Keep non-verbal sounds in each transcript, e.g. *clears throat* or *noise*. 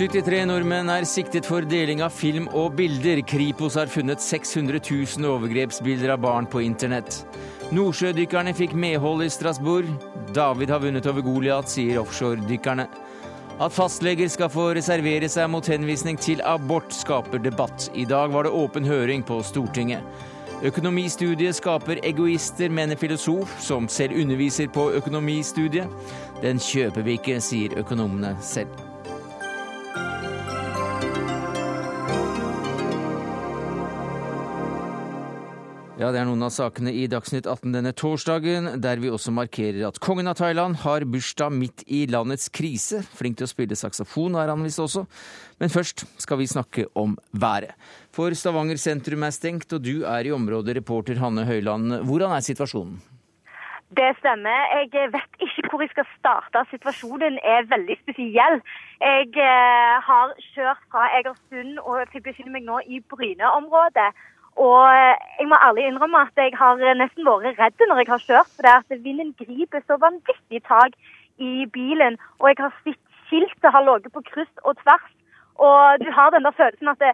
73 nordmenn er siktet for deling av film og bilder. Kripos har funnet 600 000 overgrepsbilder av barn på internett. Nordsjødykkerne fikk medhold i Strasbourg. David har vunnet over Goliat, sier offshoredykkerne. At fastleger skal få reservere seg mot henvisning til abort, skaper debatt. I dag var det åpen høring på Stortinget. Økonomistudiet skaper egoister, mener filosof, som selv underviser på økonomistudiet. Den kjøper vi ikke, sier økonomene selv. Ja, det er noen av sakene i Dagsnytt 18 denne torsdagen, der vi også markerer at kongen av Thailand har bursdag midt i landets krise. Flink til å spille saksofon er han visst også. Men først skal vi snakke om været. For Stavanger sentrum er stengt, og du er i området, reporter Hanne Høyland. Hvordan er situasjonen? Det stemmer. Jeg vet ikke hvor jeg skal starte. Situasjonen er veldig spesiell. Jeg eh, har kjørt fra Egersund og befinner meg nå i Bryne-området. Og eh, jeg må ærlig innrømme at jeg har nesten vært redd når jeg har kjørt. For det at vinden griper så vanvittig tak i bilen. Og jeg har sett skiltet har ligget på kryss og tvers. Og du har den der følelsen at det,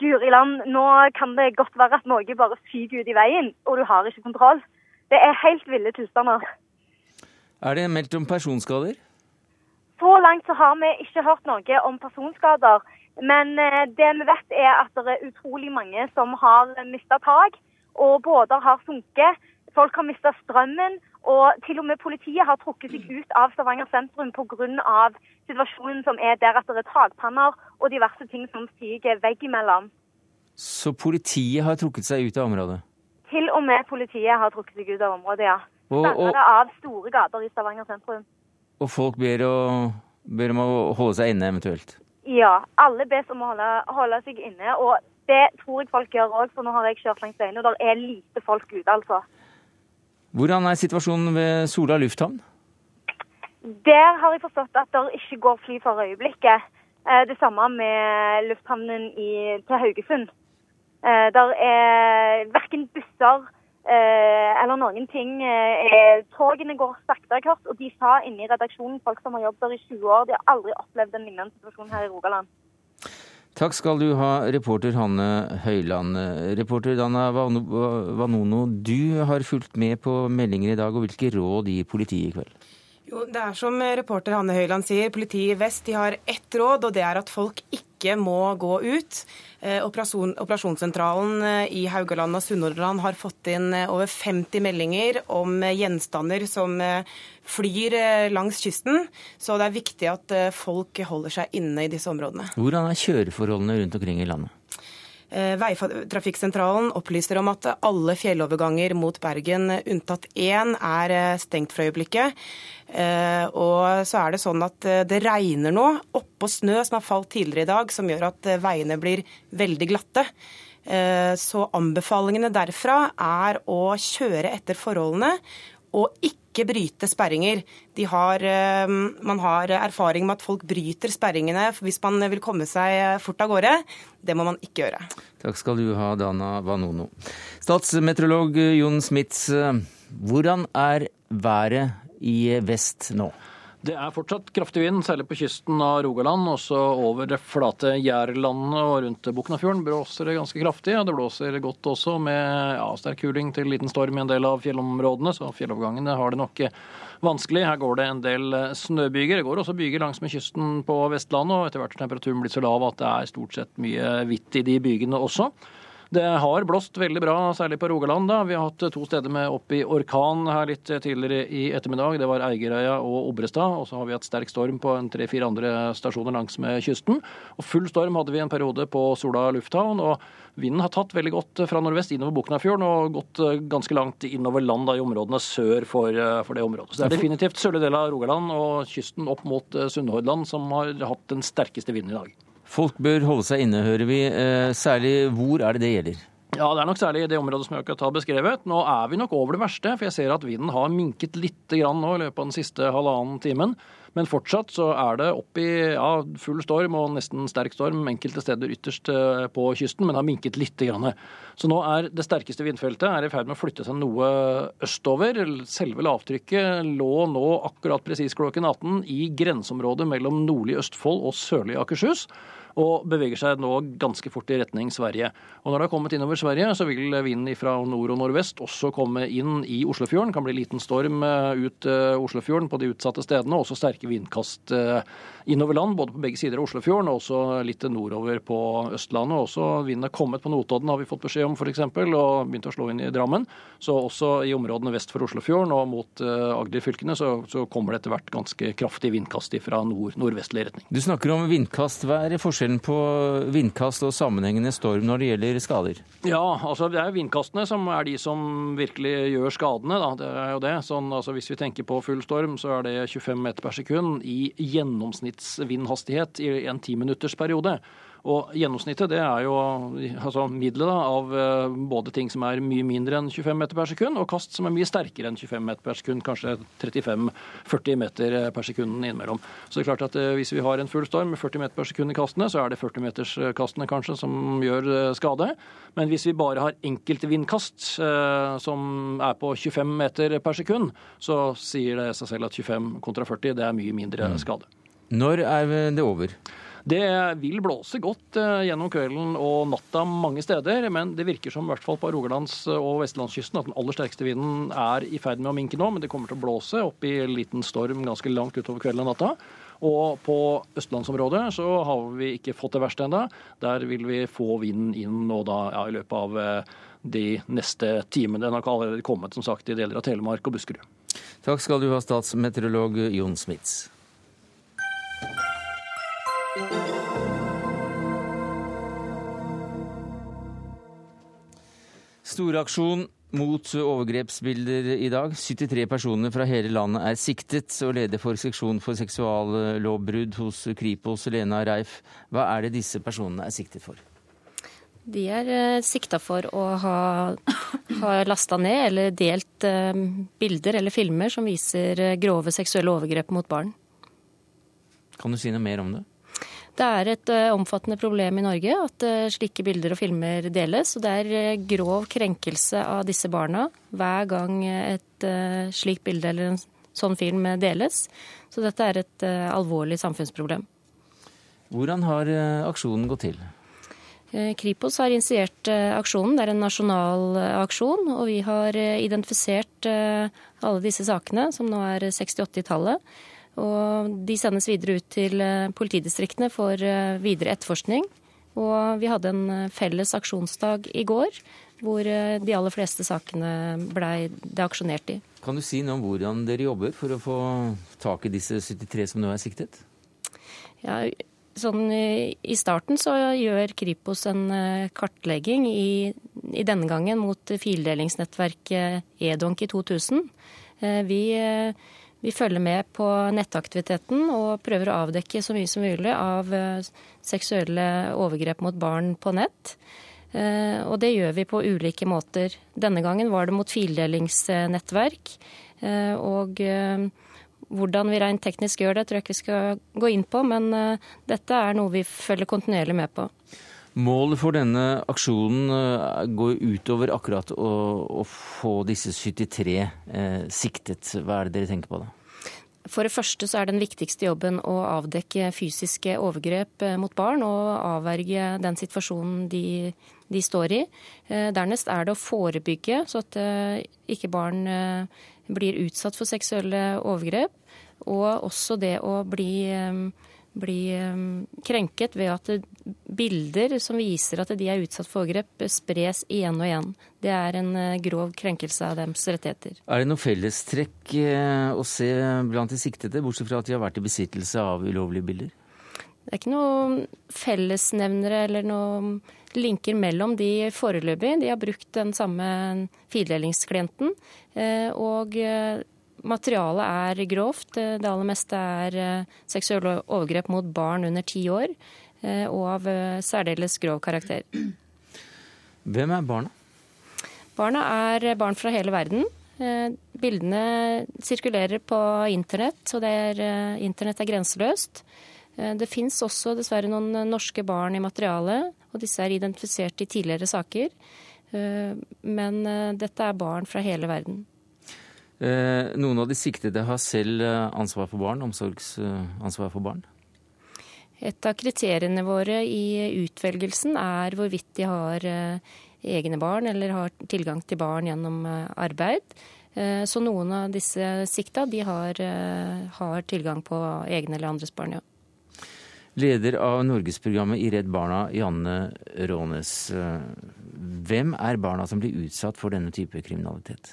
Guri land, nå kan det godt være at noe bare fyker ut i veien, og du har ikke kontroll. Det er helt ville tilstander. Er det meldt om personskader? Så langt så har vi ikke hørt noe om personskader. Men eh, det vi vet er at det er utrolig mange som har mista tak, og båter har sunket. Folk har mista strømmen, og til og med politiet har trukket seg ut av Stavanger sentrum pga. situasjonen som er der at det er takpanner og diverse ting som stiger veggimellom. Så politiet har trukket seg ut av området? Til og med politiet har trukket seg ut av området, ja. Stanget av store gater i Stavanger sentrum. Og folk ber, å, ber om å holde seg inne eventuelt? Ja, alle bes om å holde, holde seg inne. Og det tror jeg folk gjør òg, for nå har jeg kjørt langs veiene, og det er lite folk ute, altså. Hvordan er situasjonen ved Sola lufthavn? Der har jeg forstått at det ikke går fly for øyeblikket. Eh, det samme med lufthavnen i, til Haugesund. Eh, der er verken busser eller noen ting. Eh, togene går sakte, jeg hørt. Og de sa inne i redaksjonen, folk som har jobbet der i 20 år, de har aldri opplevd en lignende situasjon her i Rogaland. Takk skal du ha, reporter Hanne Høyland. Reporter Dana Vanono, du har fulgt med på meldinger i dag, og hvilke råd gir politiet i kveld? Jo, det er som reporter Hanne Høyland sier, politiet i vest de har ett råd, og det er at folk ikke må gå ut. Eh, operasjon, operasjonssentralen eh, i Haugaland og Sunnhordland har fått inn eh, over 50 meldinger om gjenstander som flyr langs kysten. Så det er viktig at folk holder seg inne i disse områdene. Hvordan er kjøreforholdene rundt omkring i landet? Eh, Veitrafikksentralen opplyser om at alle fjelloverganger mot Bergen unntatt én er eh, stengt for øyeblikket. Eh, og så er det sånn at det regner nå oppå snø som har falt tidligere i dag, som gjør at veiene blir veldig glatte. Så anbefalingene derfra er å kjøre etter forholdene og ikke bryte sperringer. Har, eh, man har erfaring med at folk bryter sperringene hvis man vil komme seg fort av gårde. Det må man ikke gjøre. Takk skal du ha, Dana Vanono. Statsmeteorolog Jon Smits, eh, hvordan er været i vest nå? Det er fortsatt kraftig vind, særlig på kysten av Rogaland. Også over det flate Jærlandet og rundt Buknafjorden blåser det ganske kraftig. og Det blåser godt også med ja, sterk kuling til liten storm i en del av fjellområdene, så fjellovergangene har det nok vanskelig. Her går det en del snøbyger. Det går også byger langsmed kysten på Vestlandet, og etter hvert har temperaturen blitt så lav at det er stort sett mye hvitt i de bygene også. Det har blåst veldig bra, særlig på Rogaland. da. Vi har hatt to steder med opp i orkan her litt tidligere i ettermiddag. Det var Eigerøya og Obrestad. Og så har vi hatt sterk storm på en tre-fire andre stasjoner langsmed kysten. Og full storm hadde vi en periode på Sola lufthavn. og Vinden har tatt veldig godt fra nordvest innover Buknafjorden og gått eh, ganske langt innover land da, i områdene sør for, eh, for, det området. Så det er definitivt sørlige del av Rogaland og kysten opp mot eh, Sunnhordland som har hatt den sterkeste vinden i dag. Folk bør holde seg inne, hører vi. Eh, særlig hvor er det det gjelder? Ja, Det er nok særlig i det området som jeg har beskrevet. Nå er vi nok over det verste, for jeg ser at vinden har minket litt grann nå i løpet av den siste halvannen timen. Men fortsatt så er det opp i ja, full storm og nesten sterk storm enkelte steder ytterst eh, på kysten, men har minket litt. Grann. Så nå er det sterkeste vindfeltet er i ferd med å flytte seg noe østover. Selve lavtrykket lå nå akkurat presis klokken 18 i grenseområdet mellom nordlig Østfold og sørlig Akershus og beveger seg nå ganske fort i retning Sverige. Og Når det har kommet innover Sverige, så vil vinden fra nord og nordvest også komme inn i Oslofjorden. Kan bli liten storm eh, ut eh, Oslofjorden på de utsatte stedene, og også sterke vindkast eh, innover land, både på begge sider av Oslofjorden og også litt nordover på Østlandet. Også vinden er kommet på Notodden, har vi fått beskjed om f.eks., og begynt å slå inn i Drammen. Så også i områdene vest for Oslofjorden og mot Agder-fylkene så, så, kommer det etter hvert ganske kraftig vindkast fra nord-nordvestlig retning. Du snakker om vindkast. Hva er forskjellen forskjellen på vindkast og sammenhengende storm når det gjelder skader? Ja, altså det er vindkastene som er de som virkelig gjør skadene. Da. Det er jo det. Sånn, altså hvis vi tenker på full storm, så er det 25 meter per sekund i gjennomsnittsvindhastighet i en timinuttersperiode. Og gjennomsnittet det er jo altså middelet av eh, både ting som er mye mindre enn 25 meter per sekund, og kast som er mye sterkere enn 25 meter per sekund, kanskje 35-40 meter eh, per sekund innimellom. Så det er klart at eh, hvis vi har en full storm med 40 meter per sekund i kastene, så er det 40-meterskastene kanskje som gjør skade. Men hvis vi bare har enkeltvindkast som er på 25 meter per sekund, så sier det seg selv at 25 kontra 40 det er mye mindre mm. skade. Når er det over? Det vil blåse godt eh, gjennom kvelden og natta mange steder, men det virker som i hvert fall på Rogalands- og vestlandskysten at den aller sterkeste vinden er i ferd med å minke nå, men det kommer til å blåse opp i en liten storm ganske langt utover kvelden og natta. Og på østlandsområdet så har vi ikke fått det verste ennå. Der vil vi få vinden inn nå da ja, i løpet av eh, de neste timene. Den har allerede kommet som sagt i deler av Telemark og Buskerud. Takk skal du ha, statsmeteorolog Jon Smits. Storaksjon mot overgrepsbilder i dag. 73 personer fra hele landet er siktet, og leder for seksjon for seksuallovbrudd hos Kripos, Lena Reif. Hva er det disse personene er siktet for? De er uh, sikta for å ha, ha lasta ned eller delt uh, bilder eller filmer som viser uh, grove seksuelle overgrep mot barn. Kan du si noe mer om det? Det er et uh, omfattende problem i Norge at uh, slike bilder og filmer deles. Og det er uh, grov krenkelse av disse barna hver gang et slikt bilde eller en sånn film deles. Så dette er et alvorlig samfunnsproblem. Hvordan har aksjonen gått til? Kripos har initiert aksjonen. Det er en nasjonal aksjon. Og vi har identifisert alle disse sakene, som nå er 68 i tallet. Og de sendes videre ut til eh, politidistriktene for eh, videre etterforskning. Og vi hadde en eh, felles aksjonsdag i går hvor de aller fleste sakene blei det aksjonert i. Kan du si noe om hvordan dere jobber for å få tak i disse 73 som nå er siktet? Ja, sånn I starten så gjør Kripos en kartlegging i, i denne gangen mot fildelingsnettverket Edonk i 2000. Vi vi følger med på nettaktiviteten og prøver å avdekke så mye som mulig av eh, seksuelle overgrep mot barn på nett. Eh, og det gjør vi på ulike måter. Denne gangen var det mot fildelingsnettverk. Eh, og hvordan vi rent teknisk gjør det, tror jeg ikke vi skal gå inn på, men dette er noe vi følger kontinuerlig med på. Målet for denne aksjonen går utover akkurat å, å få disse 73 eh, siktet. Hva er det dere tenker på da? For det første så er den viktigste jobben å avdekke fysiske overgrep eh, mot barn og avverge den situasjonen de, de står i. Eh, dernest er det å forebygge, så at ikke barn blir utsatt for seksuelle overgrep. Og også det å bli bli um, krenket ved at bilder som viser at de er utsatt for overgrep, spres igjen og igjen. Det er en uh, grov krenkelse av deres rettigheter. Er det noe fellestrekk uh, å se blant de siktede, bortsett fra at de har vært i besittelse av ulovlige bilder? Det er ikke noen fellesnevnere eller noen linker mellom de foreløpig. De har brukt den samme fildelingsklienten. Uh, og Materialet er grovt. Det aller meste er eh, seksuelle overgrep mot barn under ti år, eh, og av eh, særdeles grov karakter. Hvem er barna? Barna er barn fra hele verden. Bildene sirkulerer på internett, så er, internett er grenseløst. Det fins også dessverre noen norske barn i materialet, og disse er identifisert i tidligere saker. Men dette er barn fra hele verden. Noen av de siktede har selv ansvar for barn, omsorgsansvar for barn? Et av kriteriene våre i utvelgelsen er hvorvidt de har eh, egne barn eller har tilgang til barn gjennom eh, arbeid. Eh, så noen av disse sikta de har, har tilgang på egne eller andres barn, ja. Leder av Norgesprogrammet i Redd Barna, Janne Rånes. Hvem er barna som blir utsatt for denne type kriminalitet?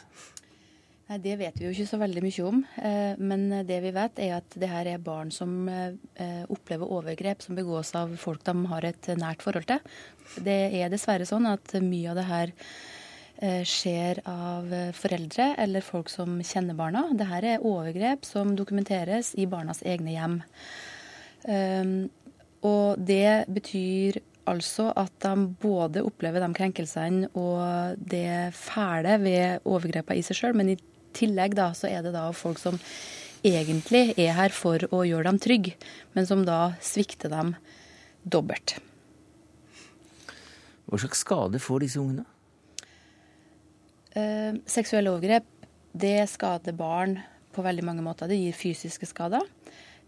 Nei, Det vet vi jo ikke så veldig mye om. Eh, men det vi vet er at det her er barn som eh, opplever overgrep som begås av folk de har et nært forhold til. Det er dessverre sånn at mye av det her eh, skjer av foreldre eller folk som kjenner barna. Dette er overgrep som dokumenteres i barnas egne hjem. Og det betyr altså at de både opplever de krenkelsene og det fæle ved overgrepene i seg sjøl, men i tillegg da, så er det da folk som egentlig er her for å gjøre dem trygge, men som da svikter dem dobbelt. Hva slags skade får disse ungene? Eh, seksuelle overgrep det skader barn på veldig mange måter. Det gir fysiske skader.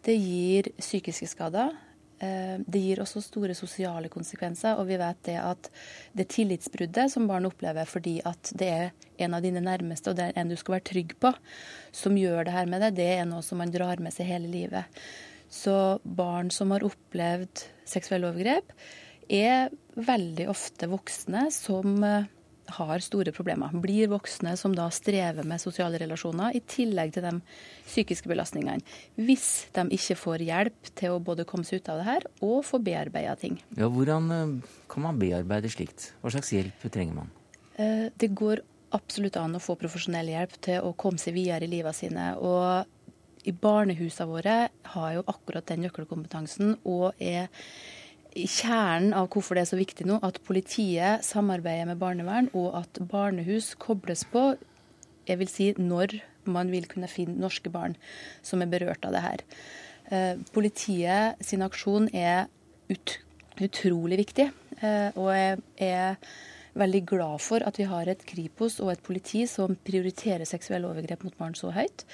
Det gir psykiske skader. Eh, det gir også store sosiale konsekvenser, og vi vet det at det tillitsbruddet som barn opplever fordi at det er en av dine nærmeste, og det er en du skal være trygg på, som gjør det her med deg, det er noe som man drar med seg hele livet. Så barn som har opplevd seksuelle overgrep, er veldig ofte voksne som eh, har store problemer. Blir voksne som da strever med sosiale relasjoner, i tillegg til de psykiske belastningene. Hvis de ikke får hjelp til å både komme seg ut av det her og få bearbeida ting. Ja, Hvordan eh, kan man bearbeide slikt? Hva slags hjelp trenger man? Eh, det går absolutt an å få profesjonell hjelp til å komme seg videre i livet sine. Og i barnehusene våre har jo akkurat den nøkkelkompetansen og er kjernen av hvorfor det er så viktig nå at politiet samarbeider med barnevern, og at barnehus kobles på, jeg vil si når man vil kunne finne norske barn som er berørt av det her. Eh, politiet sin aksjon er ut, utrolig viktig, eh, og jeg er veldig glad for at vi har et Kripos og et politi som prioriterer seksuelle overgrep mot barn så høyt.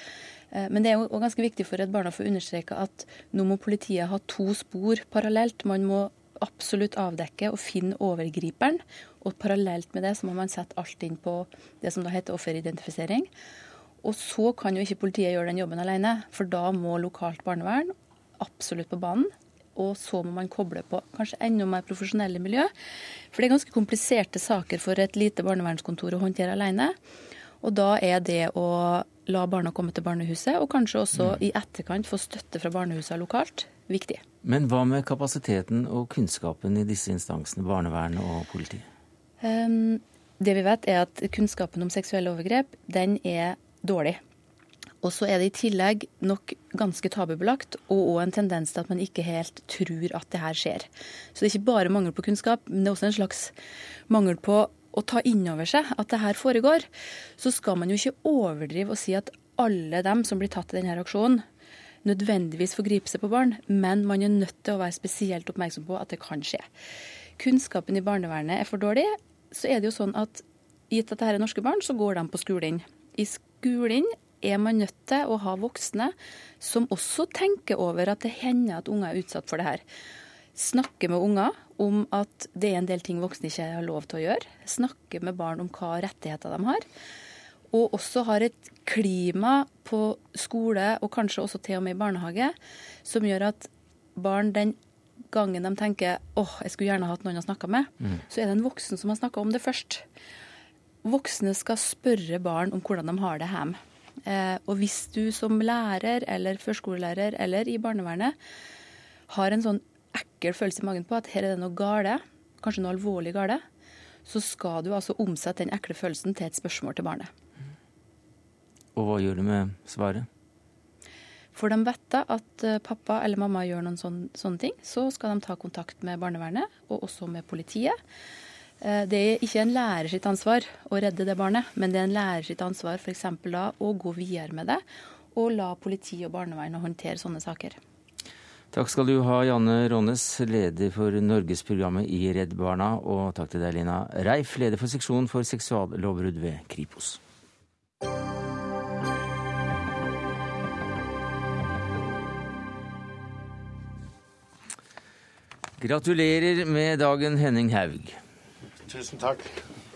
Eh, men det er jo ganske viktig for Redd Barna å få understreke at nå må politiet ha to spor parallelt. Man må absolutt avdekke og finne overgriperen. Og parallelt med det så må man sette alt inn på det som da heter offeridentifisering. Og så kan jo ikke politiet gjøre den jobben alene, for da må lokalt barnevern absolutt på banen. Og så må man koble på kanskje enda mer profesjonelle miljø. For det er ganske kompliserte saker for et lite barnevernskontor å håndtere alene. Og da er det å la barna komme til barnehuset, og kanskje også mm. i etterkant få støtte fra barnehusene lokalt, viktig. Men hva med kapasiteten og kunnskapen i disse instansene, barnevernet og politiet? Um, det vi vet er at kunnskapen om seksuelle overgrep, den er dårlig. Og så er det i tillegg nok ganske tabubelagt, og òg en tendens til at man ikke helt tror at det her skjer. Så det er ikke bare mangel på kunnskap, men det er også en slags mangel på å ta inn over seg at det her foregår, så skal man jo ikke overdrive og si at alle dem som blir tatt i denne aksjonen, nødvendigvis får gripe seg på barn, men man er nødt til å være spesielt oppmerksom på at det kan skje. Kunnskapen i barnevernet er for dårlig, så er det jo sånn at gitt at dette er norske barn, så går de på skolen. I skolen er man nødt til å ha voksne som også tenker over at det hender at unger er utsatt for det her. Snakke med unger om at det er en del ting voksne ikke har lov til å gjøre. Snakke med barn om hva rettigheter de har. Og også har et klima på skole, og kanskje også til og med i barnehage, som gjør at barn den gangen de tenker åh, oh, jeg skulle gjerne hatt noen å snakke med, mm. så er det en voksen som har snakka om det først. Voksne skal spørre barn om hvordan de har det hjemme. Eh, og hvis du som lærer eller førskolelærer eller i barnevernet har en sånn ekkel følelse i magen på at her er det noe gale, kanskje noe alvorlig gale, så skal du altså omsette den ekle følelsen til et spørsmål til barnet. Og hva gjør du med svaret? Får de vite at eh, pappa eller mamma gjør noen sånne, sånne ting, så skal de ta kontakt med barnevernet og også med politiet. Eh, det er ikke en lærer sitt ansvar å redde det barnet, men det er en lærer sitt ansvar f.eks. da å gå videre med det og la politi og barnevern håndtere sånne saker. Takk skal du ha, Janne Rånes, leder for Norgesprogrammet i Redd Barna. Og takk til deg, Lina Reif, leder for seksjonen for seksuallovbrudd ved Kripos. Gratulerer med dagen, Henning Haug. Tusen takk.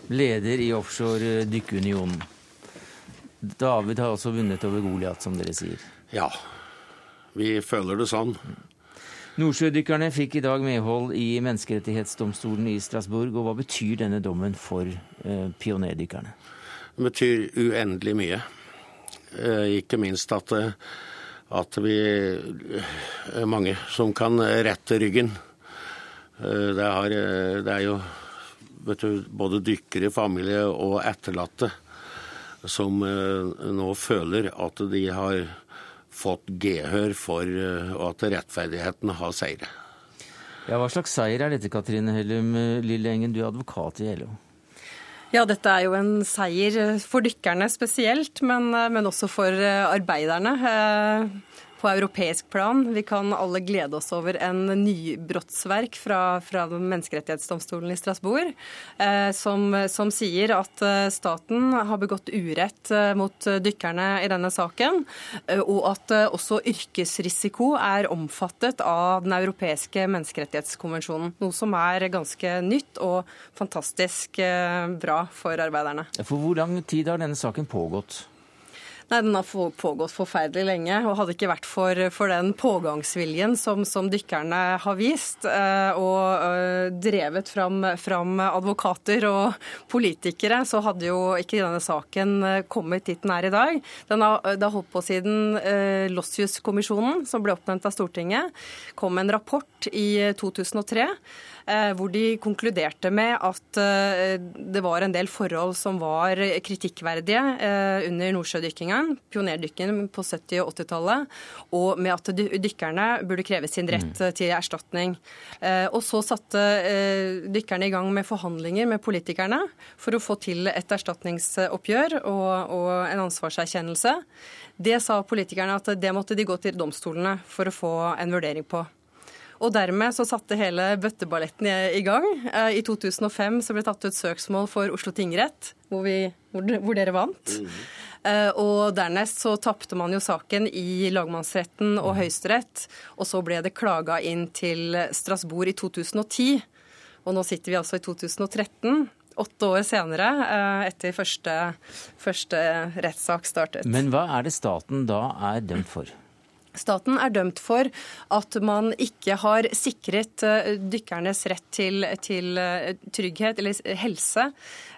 Leder i Offshore Dykkeunionen. David har også vunnet over Goliat, som dere sier. Ja, vi føler det sånn. Nordsjødykkerne fikk i dag medhold i menneskerettighetsdomstolen i Strasbourg. Og hva betyr denne dommen for eh, pionerdykkerne? Det betyr uendelig mye. Eh, ikke minst at, eh, at vi er mange som kan rette ryggen. Eh, det, har, eh, det er jo du, både dykkere, familie og etterlatte som eh, nå føler at de har fått gehør for at rettferdigheten har seire. Ja, Hva slags seier er dette, Katrine Hellum Lille Engen, du er advokat i LO? Ja, dette er jo en seier for dykkerne spesielt, men, men også for arbeiderne på europeisk plan. Vi kan alle glede oss over en nybrottsverk fra, fra menneskerettighetsdomstolen i Strasbourg, eh, som, som, sier at eh, staten har begått urett eh, mot dykkerne i denne saken, eh, og at også yrkesrisiko er omfattet av den europeiske menneskerettighetskonvensjonen. Noe som er ganske nytt og fantastisk bra for arbeiderne. For hvor lang tid har denne saken pågått? Nei, Den har pågått forferdelig lenge. og Hadde ikke vært for, for den pågangsviljen som, som, dykkerne har vist, eh, og eh, drevet fram, fram, advokater og politikere, så hadde jo ikke denne saken eh, kommet dit den er i dag. Den har, det har holdt på siden Lossius-kommisjonen, som ble oppnevnt av Stortinget, kom med en rapport i 2003 Eh, hvor de konkluderte med at eh, det var en del forhold som var kritikkverdige eh, under nordsjødykkingen, pionerdykkingen på 70- og 80-tallet, og med at dykkerne burde kreve sin rett mm. til erstatning. Og så satte dykkerne i gang med forhandlinger med politikerne for å få til et erstatningsoppgjør og, og en ansvarserkjennelse. Det sa politikerne at det måtte de gå til domstolene for å få en vurdering på. Og dermed så satte hele bøtteballetten i gang. Eh, I 2005 så ble det tatt ut søksmål for Oslo tingrett, hvor, vi, hvor, dere vant. Mm. Og dernest så tapte man jo saken i lagmannsretten og Høyesterett. Og så ble det klaga inn til Strasbourg i 2010. Og nå sitter vi altså i 2013 åtte år senere, eh, etter første, første rettssak startet. Men hva er det staten da er dømt for? Staten er dømt for at man ikke har sikret eh, dykkernes rett til, til eh, trygghet eller helse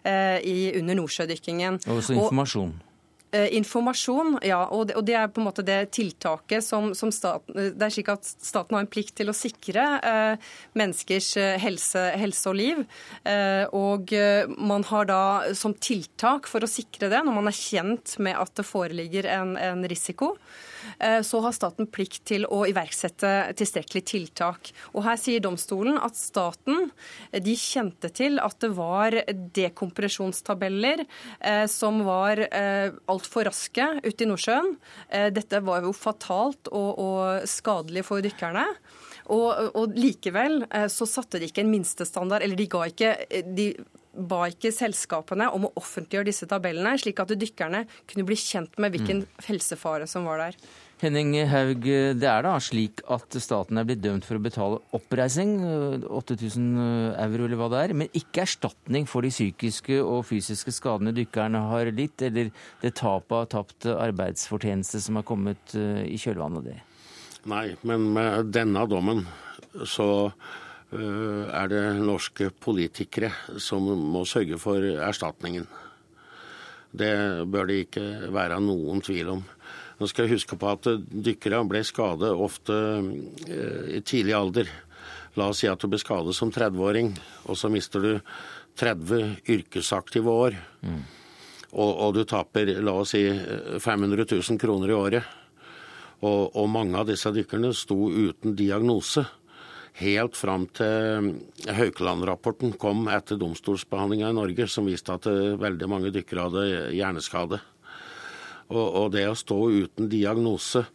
eh, i, under nordsjødykkingen. Og også informasjon. Og, Eh, informasjon, ja. Og det, og det, er på en måte det tiltaket som, som staten Det er slik at staten har en plikt til å sikre eh, menneskers helse, helse, og liv. Eh, og man har da som tiltak for å sikre det, når man er kjent med at det foreligger en, en risiko, så har staten plikt til å iverksette tilstrekkelige tiltak. Og her sier domstolen at staten de kjente til at det var dekompresjonstabeller som var eh, altfor raske ute i Nordsjøen. Eh, dette var jo fatalt og, og skadelig for dykkerne. Og, og, likevel eh, så satte de ikke en minstestandard, eller de ga ikke de ba ikke selskapene om å offentliggjøre disse tabellene, slik at dykkerne kunne bli kjent med hvilken mm. helsefare som var der. Henning Haug, det er da slik at staten er blitt dømt for å betale oppreising, 8000 euro eller hva det er, men ikke erstatning for de psykiske og fysiske skadene dykkerne har litt, eller det tapet av tapt arbeidsfortjeneste som har kommet eh, i kjølvannet av det? Nei, men med denne dommen så eh, er det norske politikere som må sørge for erstatningen. Det bør det ikke være noen tvil om. Nå skal jeg huske på at dykkere ble skadet ofte eh, i tidlig alder. La oss si at du ble skadet som 30-åring, og så mister du 30 yrkesaktive år. Mm. Og, og, du taper la oss si 500 000 kroner i året. Og, og mange av disse dykkerne sto uten diagnose helt fram til Haukeland-rapporten kom etter domstolsbehandlinga i Norge, som viste at veldig mange dykkere hadde hjerneskade. Og, og, det å stå uten diagnose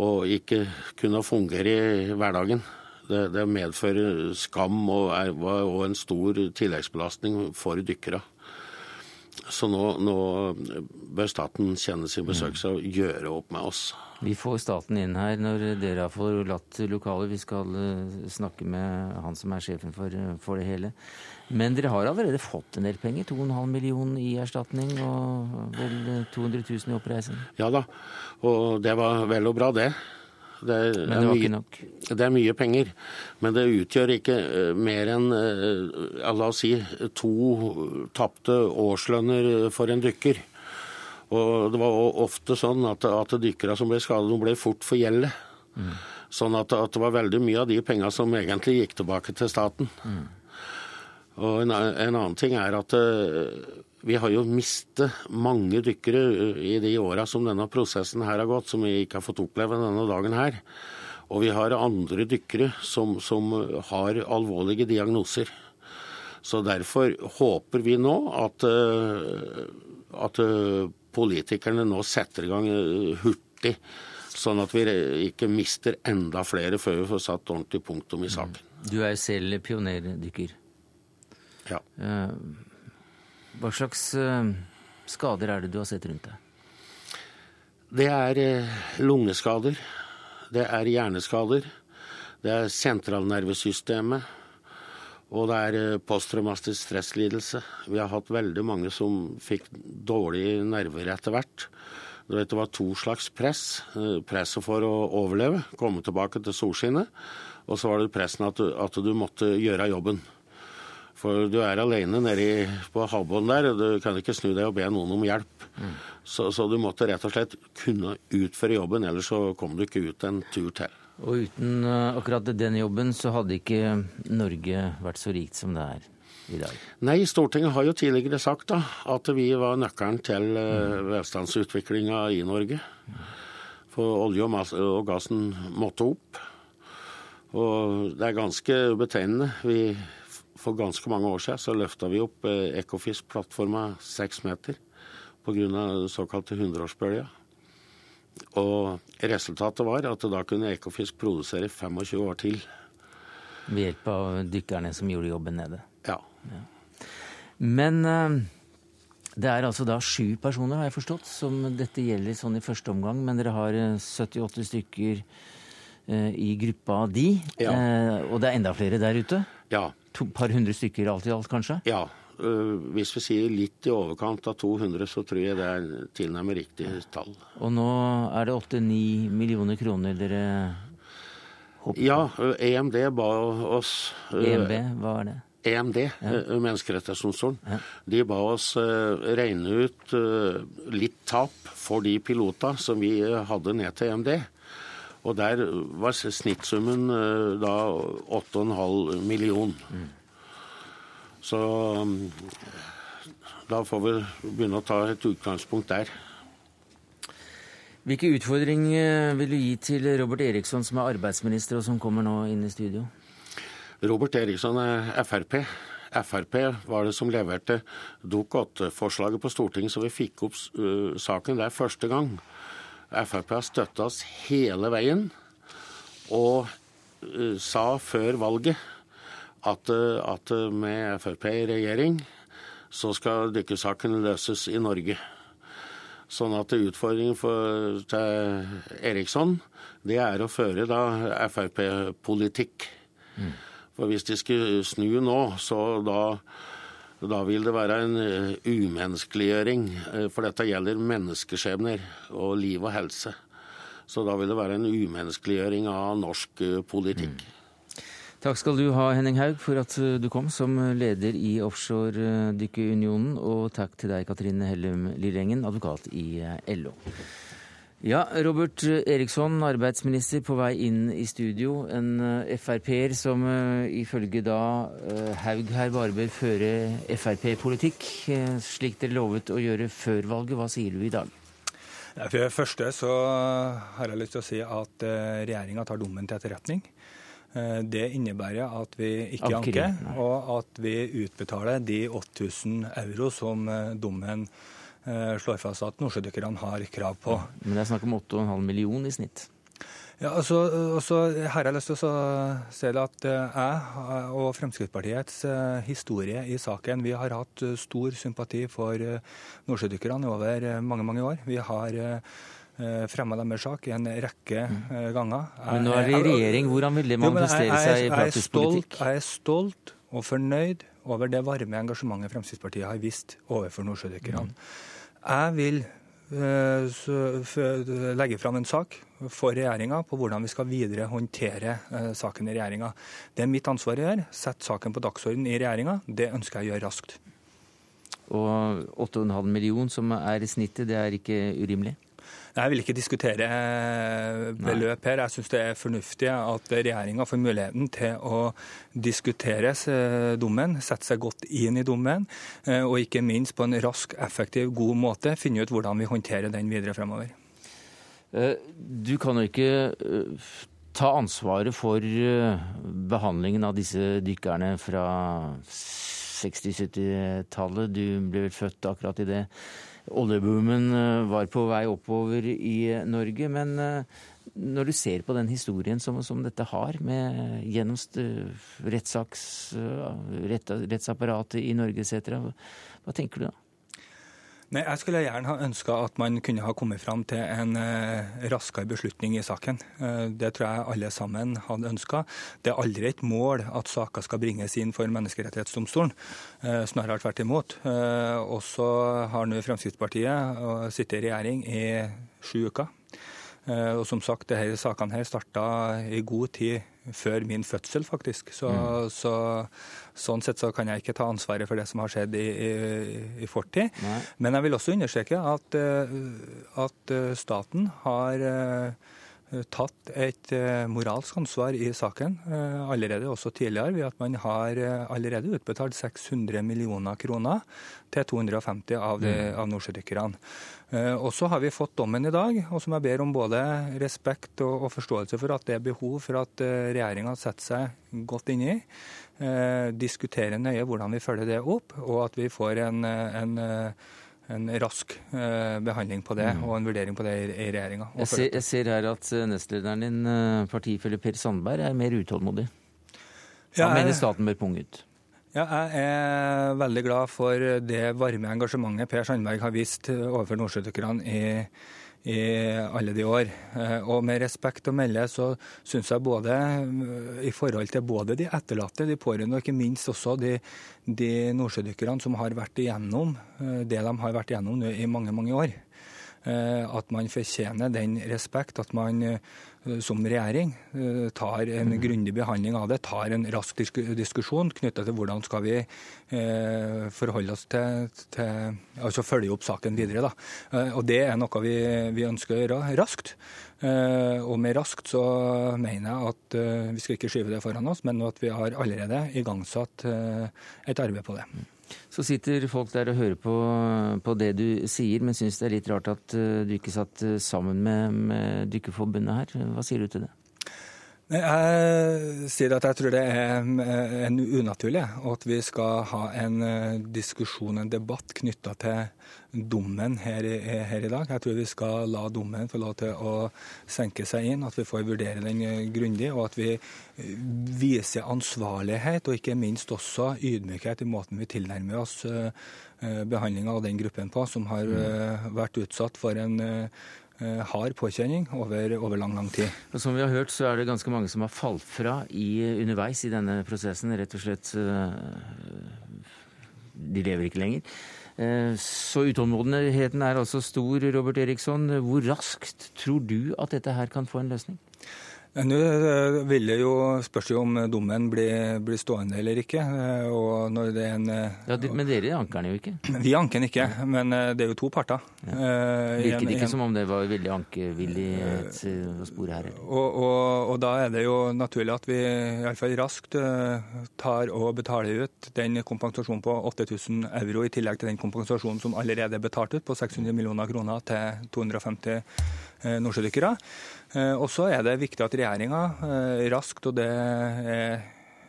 og ikke kunne fungere i hverdagen, det, det medfører skam og er og en stor tilleggsbelastning for dykkere. Så nå, nå, bør staten kjenne sin besøkelse og gjøre opp med oss. Vi får staten inn her når dere har forlatt lokalet. Vi skal eh, snakke med han som er sjefen for, for det hele. Men dere har allerede fått en del penger. 2,5 millioner i erstatning og vel 200 000 i oppreisning. Ja da, og det var vel og bra, det. Det er, men det var mye, ikke nok? Det er mye penger. Men det utgjør ikke eh, mer enn eh, la oss si to tapte årslønner for en dykker. Og det var ofte sånn at, at dykkere som ble skadet, de ble fort for gjeldet. Mm. Sånn at, at, det var veldig mye av de pengene som egentlig gikk tilbake til staten. Mm. Og en, en, annen ting er at uh, vi har jo mistet mange dykkere eh, i de åra som denne prosessen her har gått, som vi ikke har fått oppleve denne dagen her. Og vi har andre dykkere som, som har alvorlige diagnoser. Så derfor håper vi nå at, uh, at politikerne nå setter i gang hurtig. Sånn at vi ikke mister enda flere før vi får satt ordentlig punktum i saken. Du er selv pionerdykker. Ja. Eh, hva slags eh, skader er det du har sett rundt deg? Det er eh, lungeskader. Det er hjerneskader. Det er sentralnervesystemet. Og det er posttraumatisk stresslidelse. Vi har hatt veldig mange som fikk dårlige nerver etter hvert. Det var to slags press. Presset for å overleve, komme tilbake til solskinnet. Og så var det pressen at du, at du måtte gjøre jobben. For du er alene nede på havbunnen der, og du kan ikke snu deg og be noen om hjelp. Mm. Så, så, du måtte rett og slett kunne utføre jobben, ellers så kom du ikke ut en tur til. Og uten uh, akkurat den jobben, så hadde ikke Norge vært så rikt som det er i dag? Nei, Stortinget har jo tidligere sagt da, at vi var nøkkelen til mm. velstandsutviklinga i Norge. For olje og gassen måtte opp. Og det er ganske betegnende. Vi for ganske mange år siden så løfta vi opp eh, Ekofisk-plattforma seks meter pga. såkalte hundreårsbølga. Og resultatet var at da kunne Ekofisk produsere 25 år til. Ved hjelp av dykkerne som gjorde jobben nede? Ja. ja. Men eh, det er altså da sju personer, har jeg forstått, som dette gjelder sånn i første omgang. Men dere har 78 eh, stykker i gruppa di. Ja. Og det er enda flere der ute? Ja to par hundre stykker alt i alt, kanskje? Ja. Øh, hvis vi sier litt i overkant av 200, så tror jeg det er tilnærmet riktig tall. Og nå er det 8-9 millioner kroner dere håper Ja, EMD ba oss EMB, hva er det? EMD, ja. Menneskerettighetsdomstolen, ja. de ba oss regne ut litt tap for de pilota som vi hadde ned til EMD. Og der var snittsummen eh, da 8,5 million. Mm. Så mm, da får vi begynne å ta et utgangspunkt der. Hvilke utfordringer vil du gi til Robert Eriksson, som er arbeidsminister, og som kommer nå inn i studio? Robert Eriksson er Frp. Frp var det som leverte Dok 8-forslaget på Stortinget, så vi fikk opp uh, saken der første gang. Frp har støtta oss hele veien og uh, sa før valget at, at med Frp i regjering så skal dykkersaken løses i Norge. Sånn at utfordringen for, til Eriksson det er å føre da Frp-politikk. Mm. For hvis de skulle snu nå, så da da vil det være en eh, umenneskeliggjøring, eh, for dette gjelder menneskeskjebner og liv og helse. Så da vil det være en umenneskeliggjøring av norsk eh, politikk. Mm. Takk skal du ha, Henning Haug, for at du kom som leder i Offshoredykkerunionen. Og takk til deg, Katrine Hellum Lillengen, advokat i LO. Ja, Robert Eriksson, arbeidsminister på vei inn i studio. En eh, Frp-er som ifølge da Haug her bare bør føre Frp-politikk, slik dere lovet å gjøre før valget. Hva sier du i dag? For det første så har jeg lyst til å si at regjeringa tar dommen til etterretning. Det innebærer at vi ikke anker, og at vi utbetaler de 8000 euro som dommen slår fast at nordsjødykkerne har krav på. Men det er snakk om 8,5 millioner i snitt? Ja, altså, også, Her har jeg lyst til å si at eh, jeg og Fremskrittspartiets eh, historie i saken Vi har hatt eh, stor sympati for nordsjødykkerne over mange mange år. Vi har fremma deres sak i en rekke ganger. ganger. Men nå er det i regjering. Hvordan vil de manifestere seg i praktisk politikk? Jeg er stolt og fornøyd over det varme engasjementet Fremskrittspartiet har vist overfor nordsjødykkerne. Mm. Jeg vil legge fram en sak for regjeringa på hvordan vi skal videre håndtere eh, saken i regjeringa. Det er mitt ansvar å gjøre. Sette saken på dagsordenen i regjeringa. Det ønsker jeg å gjøre raskt. Og 8,5 millioner som er snittet, det er ikke urimelig? Jeg vil ikke diskutere eh, beløp her. Jeg syns det er fornuftig at regjeringa får muligheten til å diskutere eh, dommen, sette seg godt inn i dommen, og ikke minst på en rask, effektiv, god måte finne ut hvordan vi håndterer den videre fremover. Eh, du kan jo ikke eh, ta ansvaret for eh, behandlingen av disse dykkerne fra 60-70-tallet. Du ble vel født akkurat i det oljeboomen var på vei oppover i Norge. Men når du ser på den historien som, som dette har, med gjennom rettsapparatet i Norge etc., hva tenker du da? Nei, Jeg skulle gjerne ha ønska at man kunne ha kommet fram til en uh, raskere beslutning i saken. Uh, det tror jeg alle sammen hadde ønska. Det er aldri et mål at saker skal bringes inn for Menneskerettighetsdomstolen. Uh, snarere tvert imot. Og så har nå Fremskrittspartiet sittet i regjering i sju uker. Og som sagt, disse sakene her starta i god tid før min fødsel, faktisk. Så, mm. så, sånn sett så kan jeg ikke ta ansvaret for det som har skjedd i, i, i fortid. Nei. Men jeg vil også understreke at, eh, at eh, staten har eh, tatt et moralsk ansvar i saken allerede, også tidligere, ved at man har allerede utbetalt 600 millioner kroner til 250 av, de, mm. av nordsjødykkerne. Eh, og så har vi fått dommen i dag, og som jeg ber om både respekt og, og forståelse for at det er behov for at uh, regjeringa setter seg godt inn i. Eh, diskuterer nøye hvordan vi følger det opp, og at vi får en, en, en rask behandling på det mm. og en vurdering på det i, i regjeringa. Jeg, jeg, ser her at nestlederen din, partifelle Per Sandberg, er mer utålmodig. Han ja, mener staten bør punge ut. Ja, jeg er veldig glad for det varme engasjementet Per Sandberg har vist overfor nordsjødykkerne i, i, alle de år. Eh, og med respekt å melde så syns jeg både i forhold til både de etterlatte, de pårørende og ikke minst også de, de nordsjødykkerne som har vært igjennom eh, det de har vært igjennom i mange, mange år, eh, at man fortjener den respekt. At man Eh, som regjering eh, tar en mm. grundig behandling av det, tar en rask diskusjon knytta til hvordan skal vi eh, forholde oss til, til, altså følge opp saken videre. Da. Og Det er noe vi, vi ønsker å gjøre raskt. Og med raskt så mener jeg at vi skal ikke skyve det foran oss, men at vi har allerede igangsatt et arbeid på det. Så sitter folk der og hører på, på det du sier, men syns det er litt rart at uh, du ikke satt uh, sammen med, med Dykkerforbundet her. Hva sier du til det? Jeg sier at jeg tror det er en unaturlig at vi skal ha en eh, diskusjon, en debatt knytta til dommen her i, her i, dag. Jeg tror vi skal la dommen få lov til å senke seg inn, at vi får vurdere den eh, grundig, og at vi eh, viser ansvarlighet og ikke minst også ydmykhet i måten vi tilnærmer oss behandlinga av den gruppen på, som har mm. vært utsatt for en Eh, hard påkjenning over, over, lang, lang tid. Og som vi har hørt, så er det ganske mange som har falt fra i, underveis i denne prosessen. Rett og slett eh, De lever ikke lenger. Eh, så utålmodigheten er altså stor, Robert Eriksson. Hvor raskt tror du at dette her kan få en løsning? Nå eh, vil det jo spørs jo om dommen blir, blir, stående eller ikke. Eh, og når det er en... Eh, ja, Men dere anker den jo ikke? *clears throat* Vi anker den ikke, men det er jo to parter. Ja. Virker det ikke som om det var veldig ankevillighet å spore her? Og, og, og, da er det jo naturlig at vi iallfall raskt tar og betaler ut den kompensasjonen på 8000 euro, i tillegg til den kompensasjonen som allerede er betalt ut på 600 millioner kroner til 250 nordsjødykkere. Og så er det viktig at regjeringa raskt, og det er,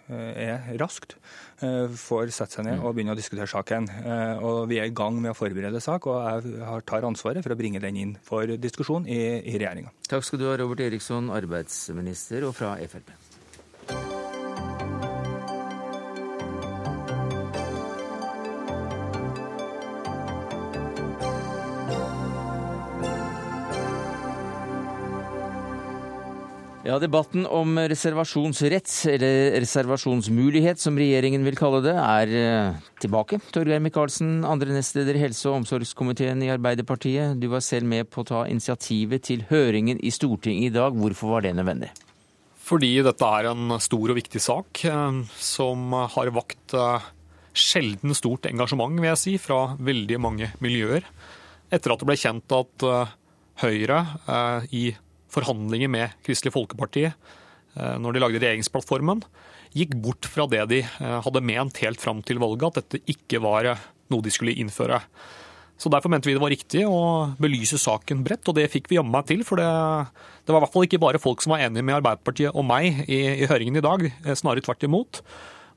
er raskt, får sette seg ned og begynne å diskutere saken. Og Vi er i gang med å forberede sak, og jeg tar ansvaret for å bringe den inn for diskusjon i, i regjeringa. Takk skal du ha, Robert Eriksson, arbeidsminister og fra Frp. Ja, Debatten om reservasjonsrett, eller reservasjonsmulighet som regjeringen vil kalle det, er eh, tilbake. Torgeir Micaelsen, andre nestleder i helse- og omsorgskomiteen i Arbeiderpartiet. Du var selv med på å ta initiativet til høringen i Stortinget i dag. Hvorfor var det nødvendig? Fordi dette er en stor og viktig sak eh, som har vakt eh, sjelden stort engasjement, vil jeg si, fra veldig mange miljøer. Etter at det ble kjent at Høyre i forhandlinger med Kristelig Folkeparti eh, når de lagde regjeringsplattformen, gikk bort fra det de eh, hadde ment helt fram til valget, at dette ikke var eh, noe de skulle innføre. Så Derfor mente vi det var riktig å belyse saken bredt, og det fikk vi jammen meg til. For det, det, var i hvert fall ikke bare folk som var enige med Arbeiderpartiet og meg i, i høringen i dag, snarere tvert imot.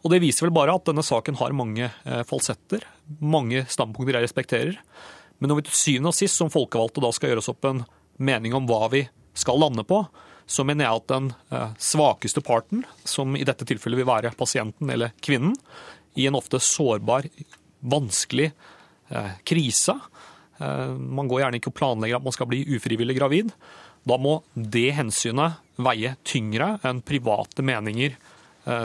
Og Det viser vel bare at denne saken har mange falsetter, mange standpunkter jeg respekterer. Men når vi til syvende og sist som folkevalgte da skal gjøre oss opp en mening om hva vi skal lande på, så mener jeg at den eh, svakeste parten, som i dette tilfellet vil være pasienten eller kvinnen, i en ofte sårbar, vanskelig eh, krise eh, Man går gjerne ikke og planlegger at man skal bli ufrivillig gravid. Da må det hensynet veie tyngre enn private meninger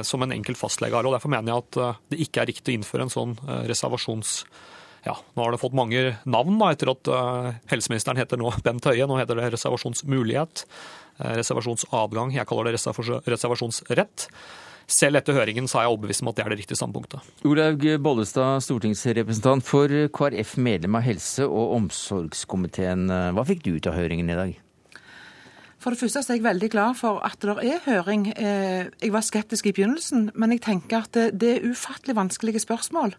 som en enkelt fastlege har. og Derfor mener jeg at det ikke er riktig å innføre en sånn reservasjons ja, nå har det fått mange navn da, etter at uh, helseministeren heter nå Bent Høie. Nå heter det reservasjonsmulighet, uh, reservasjonsadgang. Jeg kaller det reservasjonsrett. Selv etter høringen så er jeg overbevist om at det er det riktige standpunktet. Olaug Bollestad, stortingsrepresentant for KrF, medlem av helse- og omsorgskomiteen. Hva fikk du ut av høringen i dag? For det første er jeg veldig glad for at det er høring. Eh, jeg var skeptisk i begynnelsen, men jeg tenker at det er ufattelig vanskelige spørsmål.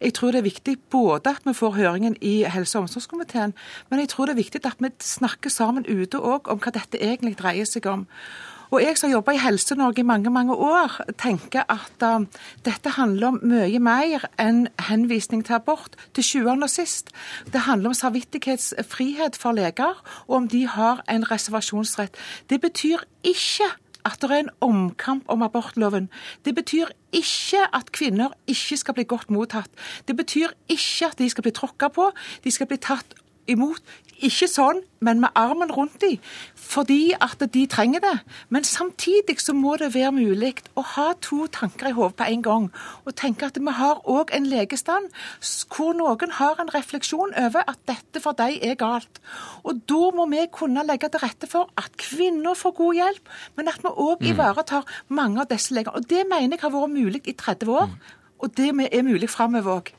Jeg tror det er viktig både at vi får høringen i helse- og omsorgskomiteen, men jeg tror det er viktig at vi snakker sammen ute òg om hva dette egentlig dreier seg om. Og jeg som har jobba i Helse-Norge i mange mange år, tenker at uh, dette handler om mye mer enn henvisning til abort. Til sjuende og sist. Det handler om samvittighetsfrihet for leger, og om de har en reservasjonsrett. Det betyr ikke at det er en omkamp om abortloven. Det betyr ikke at kvinner ikke skal bli godt mottatt. Det betyr ikke at de skal bli tråkka på. De skal bli tatt imot. Ikke sånn, men med armen rundt dem, fordi at de trenger det. Men samtidig så må det være mulig å ha to tanker i hodet på en gang. Og tenke at vi har òg en legestand hvor noen har en refleksjon over at dette for deg er galt. Og da må vi kunne legge til rette for at kvinner får god hjelp, men at vi òg mm. ivaretar mange av disse legene. Og det mener jeg har vært mulig i 30 år, og det er mulig framover òg.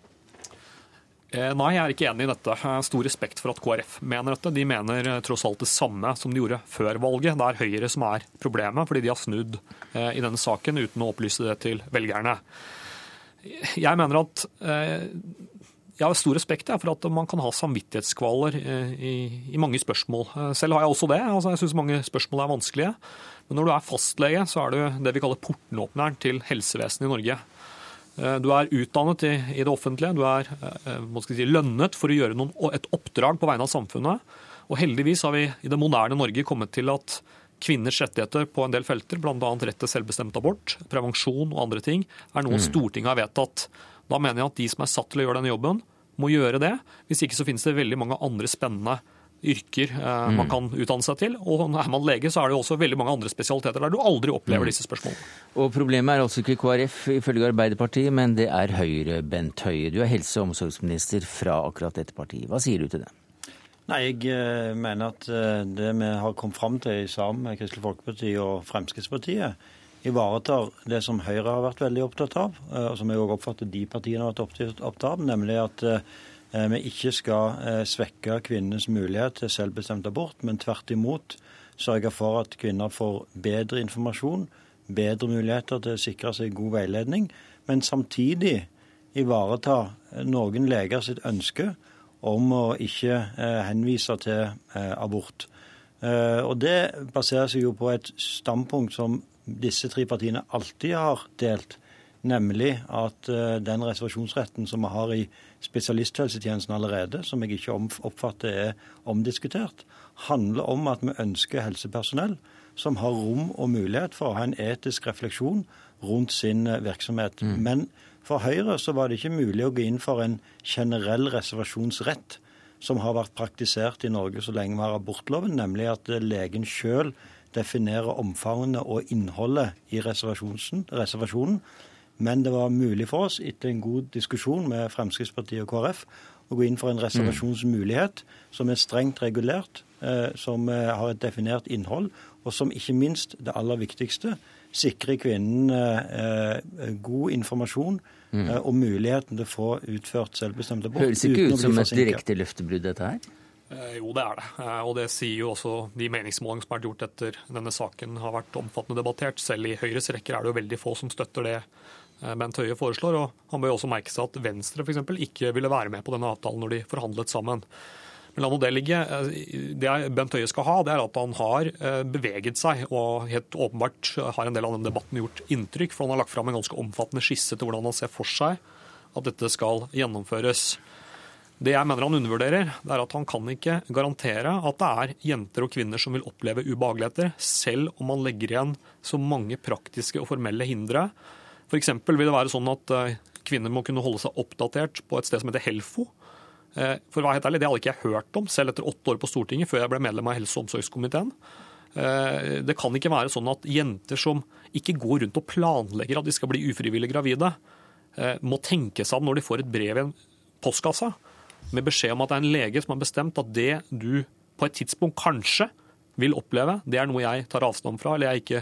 Eh, nei, jeg er ikke enig i dette. Stor respekt for at KrF mener dette. De mener eh, tross alt det samme som de gjorde før valget. Det er Høyre som er problemet, fordi de har snudd eh, i denne saken uten å opplyse det til velgerne. Jeg mener at jeg har stor respekt for at man kan ha samvittighetskvaler i, i mange spørsmål. Selv har jeg også det. Altså, jeg syns mange spørsmål er vanskelige. Men når du er fastlege, så er du det vi kaller portenåpneren til helsevesenet i Norge. Eh, du er utdannet i, i det offentlige, du er eh, si, lønnet for å gjøre noen, et oppdrag på vegne av samfunnet. Og heldigvis har vi i det moderne Norge kommet til at kvinners rettigheter på en del felter, bl.a. rett til selvbestemt abort, prevensjon og andre ting, er noe mm. Stortinget har vedtatt. Da mener jeg at de som er satt til å gjøre denne jobben, må gjøre det. Hvis ikke så finnes det veldig mange andre spennende yrker eh, man mm. kan utdanne seg til. Og er man lege, så er det jo også veldig mange andre spesialiteter der du aldri opplever mm. disse spørsmålene. Og Problemet er altså ikke KrF ifølge Arbeiderpartiet, men det er Høyre, Bent Høie. Du er helse- og omsorgsminister fra akkurat dette partiet. Hva sier du til det? Nei, Jeg eh, mener at eh, det vi har kommet fram til sammen med Kristelig Folkeparti og Fremskrittspartiet, ivaretar det som Høyre har vært veldig opptatt av, og som jeg også oppfatter de partiene har vært opptatt av, nemlig at Eh, vi ikke skal eh, svekke kvinnenes mulighet til selvbestemt abort, men tvert imot sørge for at kvinner får bedre informasjon, bedre muligheter til å sikre seg god veiledning, men samtidig ivareta noen leger sitt ønske om å ikke eh, henvise til abort. Eh, og Det baserer seg jo på et standpunkt som disse tre partiene alltid har delt, nemlig at eh, den reservasjonsretten som vi har i spesialisthelsetjenesten allerede, som jeg ikke oppfatter er omdiskutert, handler om at vi ønsker helsepersonell som har rom og mulighet for å ha en etisk refleksjon rundt sin eh, virksomhet. Mm. Men for Høyre så var det ikke mulig å gå inn for en generell reservasjonsrett som har vært praktisert i Norge så lenge vi har abortloven, nemlig at legen sjøl definerer omfanget og innholdet i reservasjonen. Men det var mulig for oss, etter en god diskusjon med Fremskrittspartiet og KrF, å gå inn for en reservasjonsmulighet som er strengt regulert, eh, som eh, har et definert innhold, og som ikke minst, det aller viktigste, sikrer kvinnen eh, god informasjon mm. og muligheten til å få utført selvbestemt abort. Høres ikke ut som et direkte løftebrudd, dette her? Eh, jo, det er det. Og det sier jo også de meningsmålingene som er gjort etter denne saken har vært omfattende debattert. Selv i Høyres rekker er det jo veldig få som støtter det Bent Høie foreslår. Og han bør også merke seg at Venstre f.eks. ikke ville være med på denne avtalen når de forhandlet sammen. Men la nå det ligge. Det Bent Høie skal ha, det er at han har beveget seg og helt åpenbart har en del av den debatten gjort inntrykk. For han har lagt fram en ganske omfattende skisse til hvordan han ser for seg at dette skal gjennomføres. Det jeg mener han undervurderer, det er at han kan ikke garantere at det er jenter og kvinner som vil oppleve ubehageligheter, selv om man legger igjen så mange praktiske og formelle hindre. F.eks. vil det være sånn at eh, kvinner må kunne holde seg oppdatert på et sted som heter Helfo. Eh, for å være helt ærlig, Det hadde ikke jeg hørt om selv etter åtte år på Stortinget, før jeg ble medlem av helse- og omsorgskomiteen. Eh, det kan ikke være sånn at jenter som ikke går rundt og planlegger at de skal bli ufrivillig gravide, må tenke seg om når de får et brev i en postkasse med beskjed om at det er en lege som har bestemt at det du på et tidspunkt kanskje vil oppleve, det er noe jeg tar avstand fra eller jeg ikke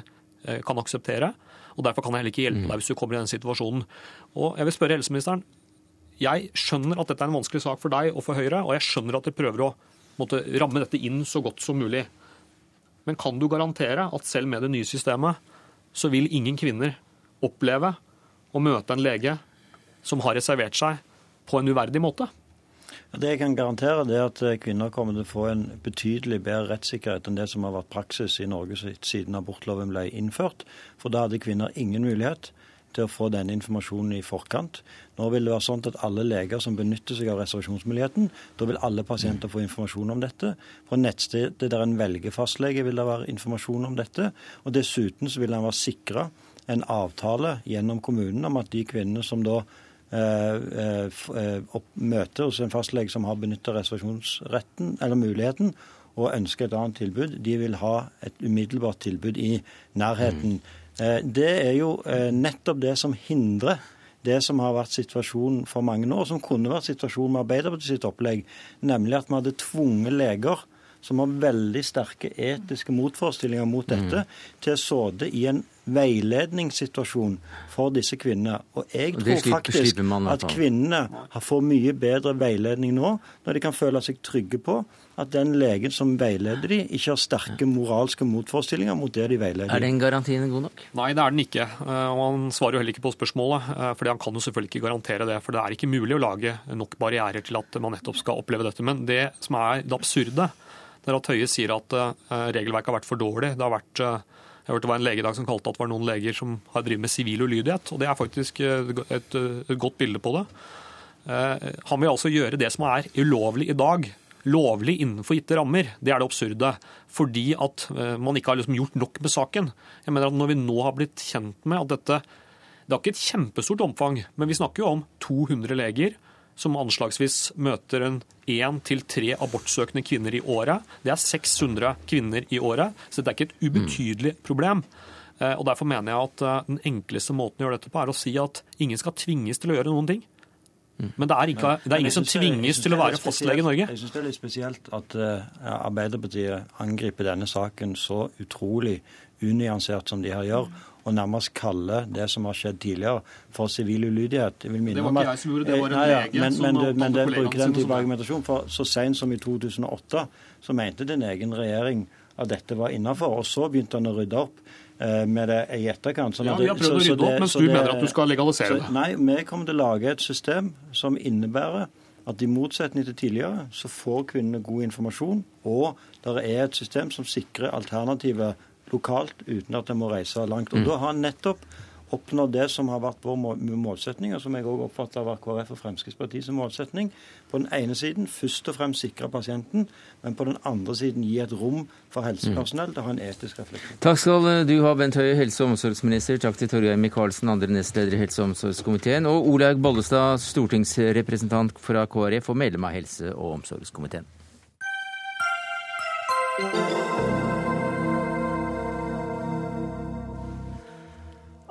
kan akseptere. Og Derfor kan jeg heller ikke hjelpe deg hvis du kommer i den situasjonen. Og Jeg vil spørre helseministeren. Jeg skjønner at dette er en vanskelig sak for deg og for Høyre, og jeg skjønner at dere prøver å måtte, ramme dette inn så godt som mulig. Men kan du garantere at selv med det nye systemet, så vil ingen kvinner oppleve å møte en lege som har reservert seg på en uverdig måte? Det jeg kan garantere, er at eh, kvinner kommer til å få en betydelig bedre rettssikkerhet enn det som har vært praksis i Norge siden abortloven ble innført. For da hadde kvinner ingen mulighet til å få denne informasjonen i forkant. Nå vil det være sånn at alle leger som benytter seg av reservasjonsmuligheten, da vil alle pasienter få informasjon om dette. På nettstedet der en velger fastlege, vil det være informasjon om dette. Og dessuten så vil en være sikra en avtale gjennom kommunen om at de kvinnene som da møte hos en fastlege som har benytta reservasjonsretten eller muligheten, og ønsker et annet tilbud, de vil ha et umiddelbart tilbud i nærheten. Mm. Det er jo nettopp det som hindrer det som har vært situasjonen for mange nå, og som kunne vært situasjonen med Arbeiderpartiet sitt opplegg, nemlig at vi hadde tvunget leger som har veldig sterke etiske motforestillinger mot dette, mm. til å såde i en veiledningssituasjon for disse kvinnene. Og jeg tror slipper, faktisk slipper at kvinnene får mye bedre veiledning nå, når de kan føle seg trygge på at den legen som veileder de, ikke har sterke moralske motforestillinger mot det de veileder. Er den garantien god nok? Nei, det er den ikke. Eh, og Han svarer jo heller ikke på spørsmålet, For han kan jo selvfølgelig ikke garantere det. For det er ikke mulig å lage nok barrierer til at man nettopp skal oppleve dette. Men det som er det absurde, det er at Høie sier at eh, regelverket har vært for dårlig. Det har vært, eh, jeg hørte det var en lege i dag som kalte at det var noen leger som har drevet med sivil ulydighet. og Det er faktisk et, et, et godt bilde på det. Eh, han vil altså gjøre det som er ulovlig i dag, lovlig innenfor gitte rammer. Det er det absurde. Fordi at man ikke har liksom gjort nok med saken. Jeg mener at Når vi nå har blitt kjent med at dette Det har ikke et kjempestort omfang, men vi snakker jo om 200 leger som anslagsvis møter en én til tre abortsøkende kvinner i året. Det er 600 kvinner i året, så det er ikke et ubetydelig problem. Eh, og Derfor mener jeg at eh, den enkleste måten å gjøre dette på, er å si at ingen skal tvinges til å gjøre noen ting. Men det er, ikke, det er ingen som tvinges til å være fastlege i Norge. Jeg syns det er litt spesielt at uh, Arbeiderpartiet angriper denne saken så utrolig unyansert som de her gjør og nærmest kalle det som har skjedd tidligere, for sivil ulydighet. det var ikke jeg som gjorde det, det var en lege ja, men, men, men, men den bruker den type argumentasjon. For så sent som i 2008 så mente din egen regjering at dette var innafor, og så begynte han å rydde opp eh, med det i etterkant. Sånn ja, Vi har prøvd å rydde opp, mens du mener at du skal legalisere det. Nei, vi kommer til å lage et system som innebærer at i motsetning til tidligere, så får kvinnene god informasjon, og det er et system som sikrer alternativet lokalt uten at en må reise langt. Og Mm. Da har en nettopp oppnådd det som har vært vår målsetning, og som jeg òg oppfatter vært KrF og Fremskrittspartiets målsetning. På den ene siden først og fremst sikre pasienten, men på den andre siden gi et rom for helsepersonell til å ha en etisk refleksjon. Takk skal du ha, Bent Høie, helse- og omsorgsminister. Takk til Torgeir Micaelsen, andre nestleder i helse- og omsorgskomiteen. Og Olaug Bollestad, stortingsrepresentant fra KrF og medlem av helse- og omsorgskomiteen.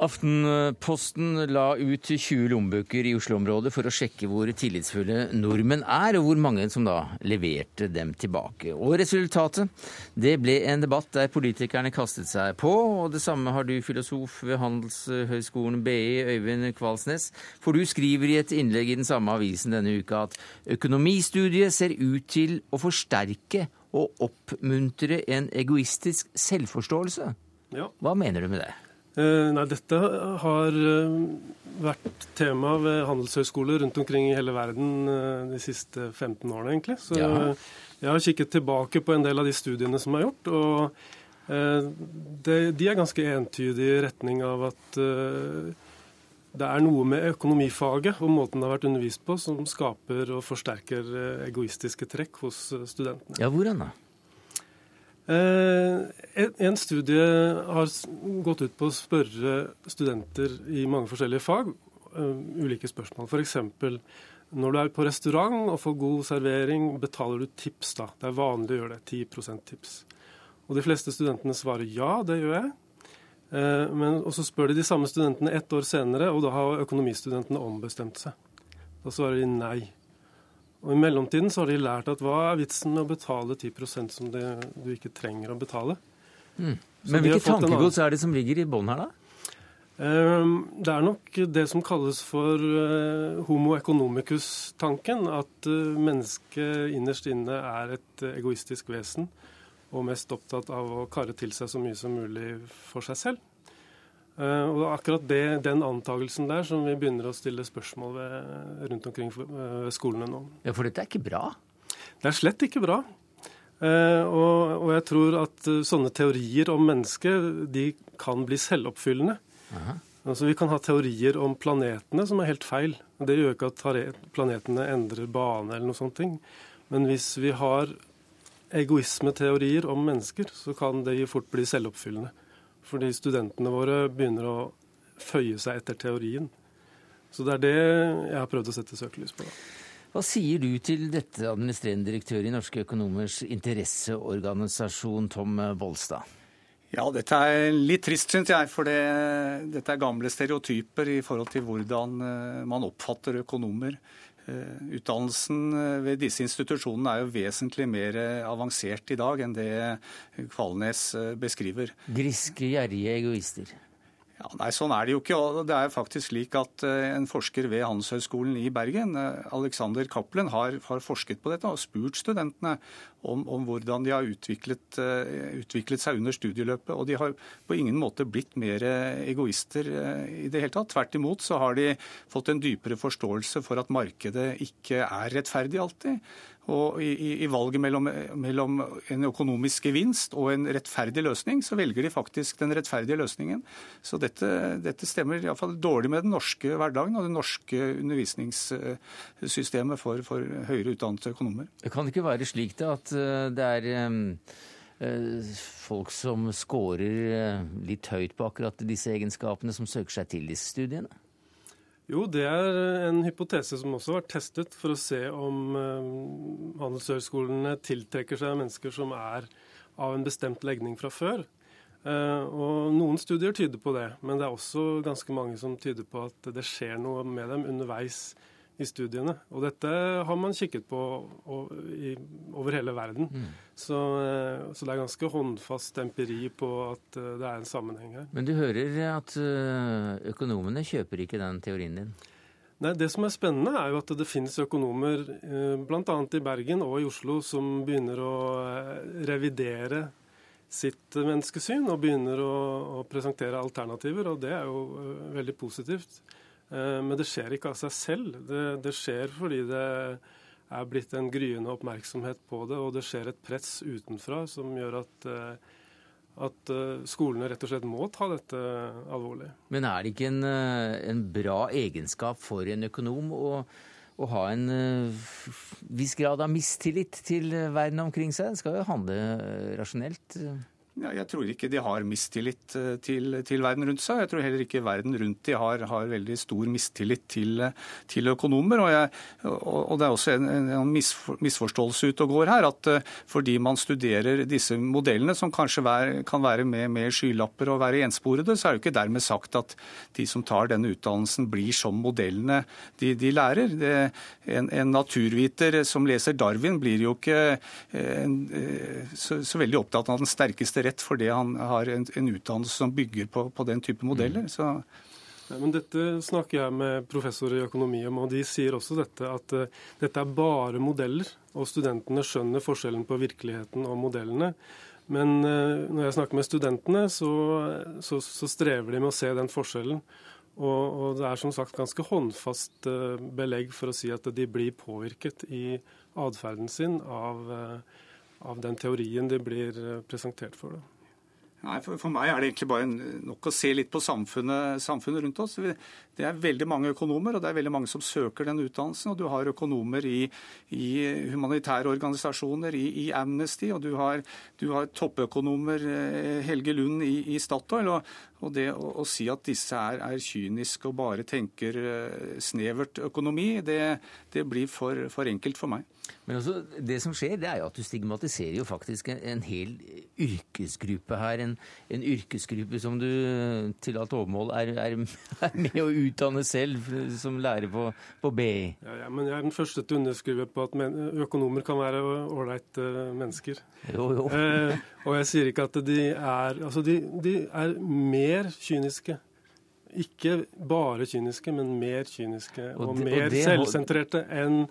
Aftenposten la ut 20 lommebøker i Oslo-området for å sjekke hvor tillitsfulle nordmenn er, og hvor mange som da leverte dem tilbake. Og resultatet? Det ble en debatt der politikerne kastet seg på, og det samme har du, filosof ved Handelshøyskolen BI, Øyvind Kvalsnes. For du skriver i et innlegg i den samme avisen denne uka at økonomistudiet ser ut til å forsterke og oppmuntre en egoistisk selvforståelse. Ja. Hva mener du med det? Eh, nei, dette har eh, vært tema ved handelshøyskoler rundt omkring i hele verden eh, de siste 15 årene, egentlig. Så Ja. jeg har kikket tilbake på en del av de studiene som er gjort, og de er ganske entydige i retning av at det er noe med økonomifaget og måten det har vært undervist på, som skaper og forsterker egoistiske trekk hos studentene. Ja, hvordan da? Eh, en, studie har gått ut på å spørre studenter i mange forskjellige fag eh, ulike spørsmål. F.eks. når du er på restaurant og får god servering, betaler du tips da? Det er vanlig å gjøre det. 10% tips. Og de fleste studentene svarer ja, det gjør jeg. Eh, men, og så spør de de samme studentene ett år senere, og da har økonomistudentene ombestemt seg. Da svarer de nei. Og I mellomtiden så har de lært at hva er vitsen med å betale 10 som det, du ikke trenger å betale. Mm. Men hvilket tankegods er det som ligger i bånn her, da? Ehm, Det er nok det som kalles for eh, homo economicus-tanken. At eh, mennesket innerst inne er et egoistisk vesen og mest opptatt av å karre til seg så mye som mulig for seg selv. Eh, Og det er akkurat det, den antakelsen der som vi begynner å stille spørsmål ved rundt omkring eh, ved skolene nå. Ja, For dette er ikke bra? Det er slett ikke bra. Eh, og, og jeg tror at eh, sånne teorier om mennesket de kan bli selvoppfyllende. Altså Vi kan ha teorier om planetene som er helt feil. Det gjør ikke at planetene endrer bane eller noe sånt. Men hvis vi har egoismeteorier om mennesker, så kan det fort bli selvoppfyllende. Fordi studentene våre begynner å føye seg etter teorien. Så det er det jeg har prøvd å sette søkelys på. da. Hva sier du til dette, administrerende direktør i Norske økonomers interesseorganisasjon, Tom Bolstad? Ja, dette er litt trist, syns jeg. For det, dette er gamle stereotyper i forhold til hvordan eh, man oppfatter økonomer. Eh, Utdannelsen eh, ved disse institusjonene er jo vesentlig mer eh, avansert i dag enn det Kvalnes beskriver. Griske, gjerrige egoister. Ja, nei, Sånn er det jo ikke. Det er faktisk slik at eh, en forsker ved Handelshøyskolen i Bergen, eh, Alexander Cappelen, har, har forsket på dette og spurt studentene om, om hvordan de har utviklet, eh, utviklet seg under studieløpet. Og de har på ingen måte blitt mer egoister i det hele tatt. Tvert imot så har de fått en dypere forståelse for at markedet ikke er rettferdig alltid. Og i, i, valget mellom, mellom en økonomisk gevinst og en rettferdig løsning, så velger de faktisk den rettferdige løsningen. Så dette, dette stemmer iallfall dårlig med den norske hverdagen og det norske undervisningssystemet for, for høyere utdannede økonomer. Det Kan ikke være slik det at eh, det er eh, folk som scorer eh, litt høyt på akkurat disse egenskapene, som søker seg til disse studiene? Jo, det er en hypotese som også har vært testet for å se om eh, handelshøyskolene tiltrekker seg mennesker som er av en bestemt legning fra før. Eh, og Noen studier tyder på det, men det er også ganske mange som tyder på at det skjer noe med dem underveis i studiene. Og dette har man kikket på over hele verden. Så, eh, så det er ganske håndfast empiri på at eh, det er en sammenheng her. Men du hører at eh, økonomene kjøper ikke den teorien din? Nei, Det som er spennende, er jo at det finnes økonomer bl.a. i Bergen og i Oslo som begynner å revidere sitt menneskesyn og begynner å, å presentere alternativer, og det er jo veldig positivt. Eh, Men det skjer ikke av seg selv. Det, det skjer fordi det er blitt en gryende oppmerksomhet på det, og det skjer et press utenfra som gjør at, eh, at eh, skolene rett og slett må ta dette alvorlig. Men er det ikke en, en bra egenskap for en økonom å, å ha en viss grad av mistillit til verden omkring seg? En skal jo handle rasjonelt. Ja, jeg tror ikke de har mistillit eh, til, til, verden rundt seg. Jeg tror heller ikke verden rundt de har, har veldig stor mistillit til, til økonomer. Og, jeg, og, det er også en, en misforståelse ute og går her. At eh, fordi man studerer disse modellene, som kanskje vær, kan være med, med skylapper og være ensporede, så er det ikke dermed sagt at de som tar denne utdannelsen, blir som modellene de, de lærer. Det, en, en, naturviter som leser Darwin, blir jo ikke eh, en, så, så veldig opptatt av den sterkeste rett fordi han har en, en utdannelse som bygger på, på den type modeller. Så ja, men Dette snakker jeg med professorer i økonomi om, og de sier også dette at uh, dette er bare modeller. Og studentene skjønner forskjellen på virkeligheten og modellene. Men uh, når jeg snakker med studentene, så, så, så, strever de med å se den forskjellen. Og, og det er som sagt ganske håndfast uh, belegg for å si at de blir påvirket i atferden sin av av den teorien de blir eh, presentert for. Da. Nei, for, for, meg er det egentlig bare nok å se litt på samfunnet, samfunnet, rundt oss. Det er veldig mange økonomer, og det er veldig mange som søker den utdannelsen. Og du har økonomer i, i humanitære organisasjoner, i, i, Amnesty, og du har, du har toppøkonomer, eh, Helge Lund i, i Statoil. Og, og det å, å, si at disse er, er, kyniske og bare tenker uh, snevert økonomi, det, det blir for, for enkelt for meg. Men også, det som skjer, det er jo at du stigmatiserer jo faktisk en, en hel yrkesgruppe her. En, en, yrkesgruppe som du til alt overmål er, er, er, med å utdanne selv, som lærer på, på BI. Ja, ja, men jeg er den første til å underskrive på at men, økonomer kan være ålreite uh, mennesker. Jo, jo. Eh, og jeg sier ikke at de er Altså, de, de er mer kyniske ikke bare kyniske, men mer kyniske og, og det, mer og selvsentrerte enn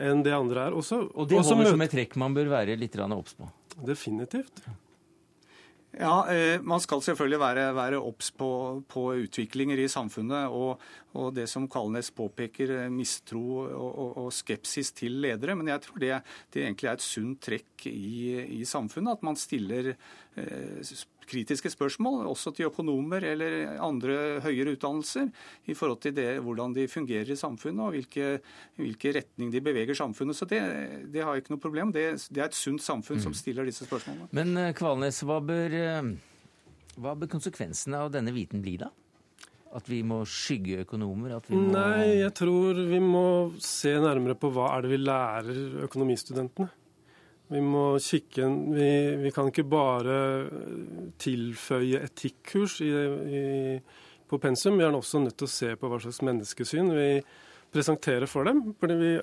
en det andre er. Også, og det holder som et trekk man bør være litt obs på? Definitivt. Ja, eh, Man skal selvfølgelig være obs på, på, utviklinger i samfunnet. Og, og, det som Kalnes påpeker, eh, mistro og, og, og, skepsis til ledere. Men jeg tror det, det egentlig er et sunt trekk i, i samfunnet. At man stiller eh, kritiske spørsmål, også til økonomer eller andre høyere utdannelser, i forhold til det, hvordan de fungerer i samfunnet og hvilke, hvilke retning de beveger samfunnet. Så det, det har jeg ikke noe problem det, det, er et sunt samfunn som mm. stiller disse spørsmålene. Men eh, Kvalnes, hva bør, eh, hva bør konsekvensene av denne viten bli, da? At vi må skygge økonomer? Må... Nei, jeg tror vi må se nærmere på hva er det vi lærer økonomistudentene. Vi må kikke vi, vi, kan ikke bare tilføye etikkurs i, i, på pensum. Vi er også nødt til å se på hva slags menneskesyn vi presenterer for dem. Fordi vi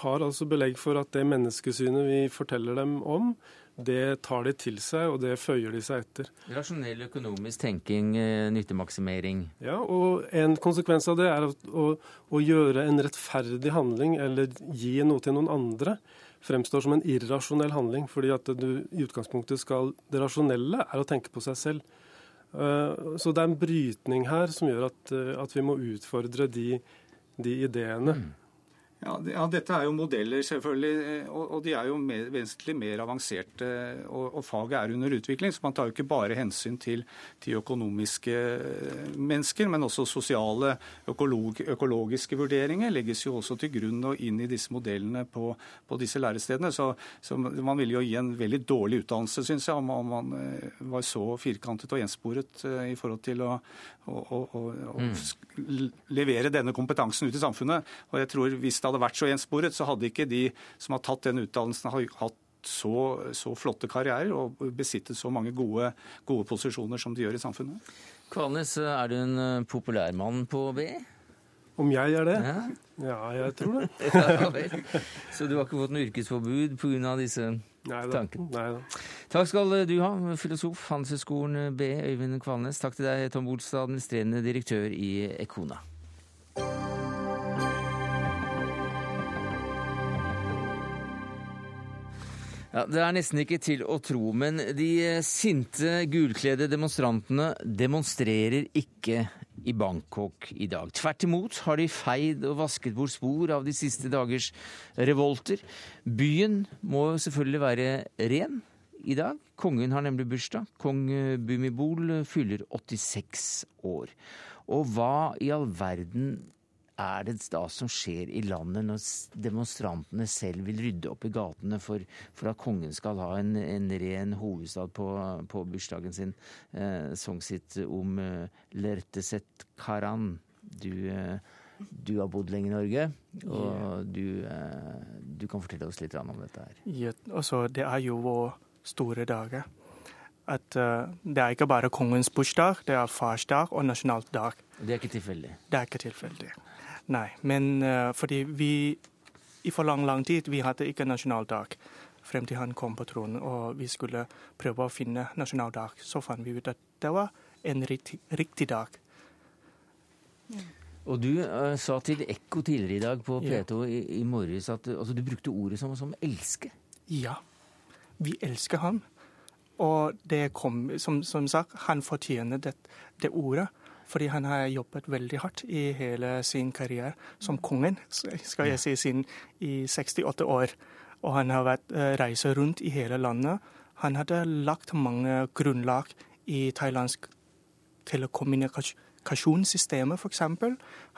har altså belegg for at det menneskesynet vi forteller dem om, det tar de til seg, og det føyer de seg etter. Rasjonell økonomisk tenking, eh, nyttemaksimering. Ja, og en konsekvens av det er å, å gjøre en rettferdig handling eller gi noe til noen andre fremstår som en irrasjonell handling. fordi at du i utgangspunktet skal Det rasjonelle er å tenke på seg selv. Eh, så det er en brytning her som gjør at, eh, at vi må utfordre de, de ideene. Mm. Ja, det, ja, Dette er jo modeller, selvfølgelig, eh, og, og de er jo mer, vesentlig mer avanserte. Og, og, faget er under utvikling, så man tar jo ikke bare hensyn til de økonomiske eh, mennesker, men også sosiale, økolog, økologiske vurderinger legges jo også til grunn og inn i disse modellene på, på disse lærestedene. Så, så, man ville jo gi en veldig dårlig utdannelse, syns jeg, om, om, man eh, var så firkantet og ensporet i forhold til å, å, å, å mm. levere denne kompetansen ut i samfunnet. Og jeg tror hvis det hadde vært så ensporet, så hadde ikke de som har tatt den utdannelsen, hatt så, så, flotte karrierer og besittet så mange gode, gode, posisjoner som de gjør i samfunnet. Kvalnes, er du en eh, populær mann på BI? Om jeg er det? Ja, ja jeg tror det. *laughs* ja, så du har ikke fått noe yrkesforbud pga. disse Neida. tankene? Nei da. Takk skal du ha, filosof, Handelshøyskolen B, Øyvind Kvalnes. Takk til deg, Tom Bolstad, administrerende direktør i Ekona. Ja, Det er nesten ikke til å tro, men de sinte, gulkledde demonstrantene demonstrerer ikke i Bangkok i dag. Tvert imot har de feid og vasket bort spor av de siste dagers revolter. Byen må selvfølgelig være ren i dag. Kongen har nemlig bursdag. Kong Bumibol fyller 86 år. Og hva i all verden er det da som skjer i landet når demonstrantene selv vil rydde opp i gatene for, for at kongen skal ha en, en ren hovedstad på, på bursdagen sin? Eh, Song sitt om eh, Lerteset Karan. Du, eh, du, har bodd lenge i Norge, og du, eh, du, kan fortelle oss litt om dette her. Ja, altså, det er jo vår store dager. At uh, Det er ikke bare kongens bursdag, det er farsdag og nasjonaldag. Det er ikke tilfeldig? Det er ikke tilfeldig. Nei, men uh, fordi vi i for lang, lang tid vi hadde ikke nasjonaldag frem til han kom på tronen, og vi skulle prøve å finne nasjonaldag. Så fant vi ut at det var en riktig, riktig dag. Ja. Og du uh, sa til Ekko tidligere i dag på P2 ja. i, i, morges at altså, du brukte ordet som, som 'elske'. Ja. Vi elsker ham. Og det kom, som, som sagt, han fortjener det, det ordet. Fordi han har jobbet veldig hardt i hele sin karriere som kongen, skal jeg si, siden i 68 år. Og han har vært eh, reise rundt i hele landet. Han hadde lagt mange grunnlag i thailandsk telekommunikasjonssystemet, f.eks.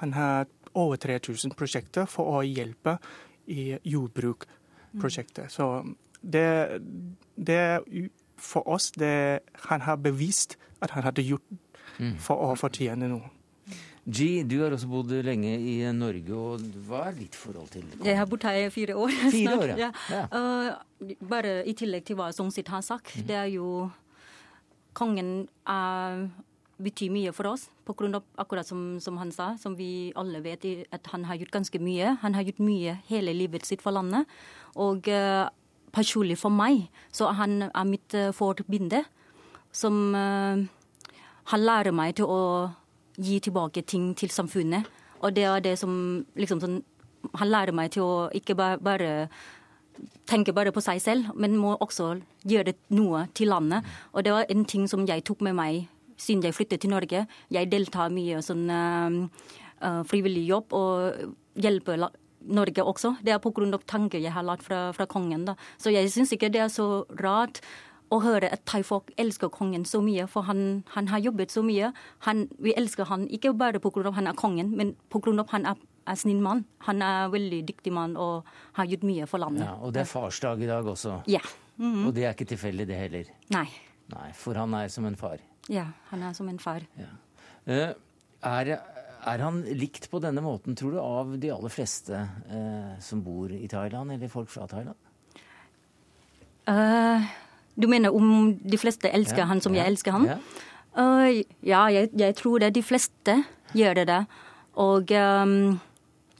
Han har over 3000 prosjekter for å hjelpe i jordbrukprosjekter. Så det, det for oss det, Han har bevist at han hadde gjort. For å fortjene noe. G, du har også bodd lenge i Norge, og hva er ditt forhold til det? Jeg har bodd her i fire år. Fire år, ja. ja. Uh, bare i tillegg til hva Songsit har sagt, mm. det er jo Kongen er, betyr mye for oss, på grunn av, akkurat som, som, han sa, som vi alle vet, at han har gjort ganske mye. Han har gjort mye hele livet sitt for landet. Og uh, personlig for meg så han er mitt uh, forbinde, som uh, han lærer meg til å gi tilbake ting til samfunnet. Og det er det som liksom sånn Han lærer meg til å ikke bare, bare tenke bare på seg selv, men må også gjøre noe til landet. Og det var en ting som jeg tok med meg siden jeg flyttet til Norge. Jeg deltar mye sånn uh, frivillig jobb og hjelper Norge også. Det er pga. tanker jeg har lært fra, fra kongen. Da. Så jeg syns ikke det er så rart å høre at thaifolk elsker kongen så mye, for han, han har jobbet så mye. Han, vi elsker han ikke bare pga. han er kongen, men pga. han er, er snill mann. Han er en veldig dyktig mann og har gjort mye for landet. Ja, og det er farsdag i dag også. Ja. Mm -hmm. Og det er ikke tilfeldig, det heller. Nei. Nei, For han er som en far. Ja, han er som en far. Ja. Uh, er, er, han likt på denne måten, tror du, av de aller fleste eh, som bor i Thailand, eller folk fra Thailand? Uh, du mener om de fleste elsker ja, han som ja, jeg elsker han? Ja, uh, ja jeg, jeg, tror det. De fleste gjør det. det. Og um,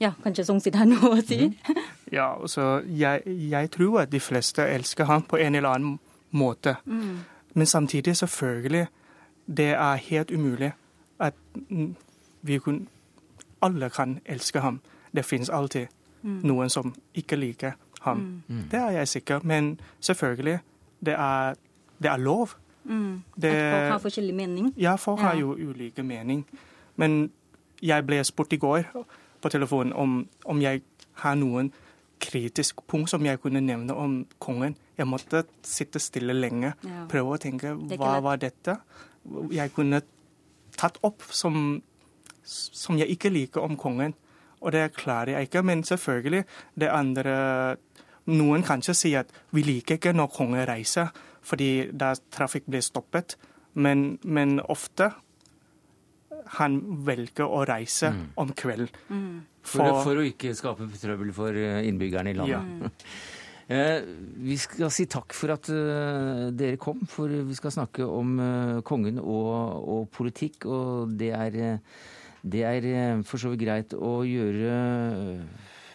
ja, kanskje sånn sitter har *laughs* noe å si? Mm. ja, altså, jeg, jeg, tror at de fleste elsker han på en eller annen måte. Mm. Men samtidig, selvfølgelig, det er helt umulig at vi kun, alle kan elske ham. Det finnes alltid mm. noen som ikke liker ham. Mm. Det er jeg sikker Men selvfølgelig, det er, det er lov. Mm. Det, at folk har forskjellig mening? Ja, folk ja. har jo ulike mening. Men jeg ble spurt i går på telefonen om, om jeg har noen kritisk punkt som jeg kunne nevne om kongen. Jeg måtte sitte stille lenge, ja. prøve å tenke hva var dette? Jeg kunne tatt opp som, som jeg ikke liker om kongen. Og det klarer jeg ikke. Men selvfølgelig, det andre noen kanskje sier at vi liker ikke når kongen reiser, fordi da trafikk blir stoppet. Men, men, ofte han velger å reise mm. om kvelden. Mm. For, for, for, å ikke skape trøbbel for eh, innbyggerne i landet. Ja. *laughs* Eh, vi skal si takk for at eh, dere kom, for vi skal snakke om kongen og, og politikk. Og det er, det er for så vidt greit å gjøre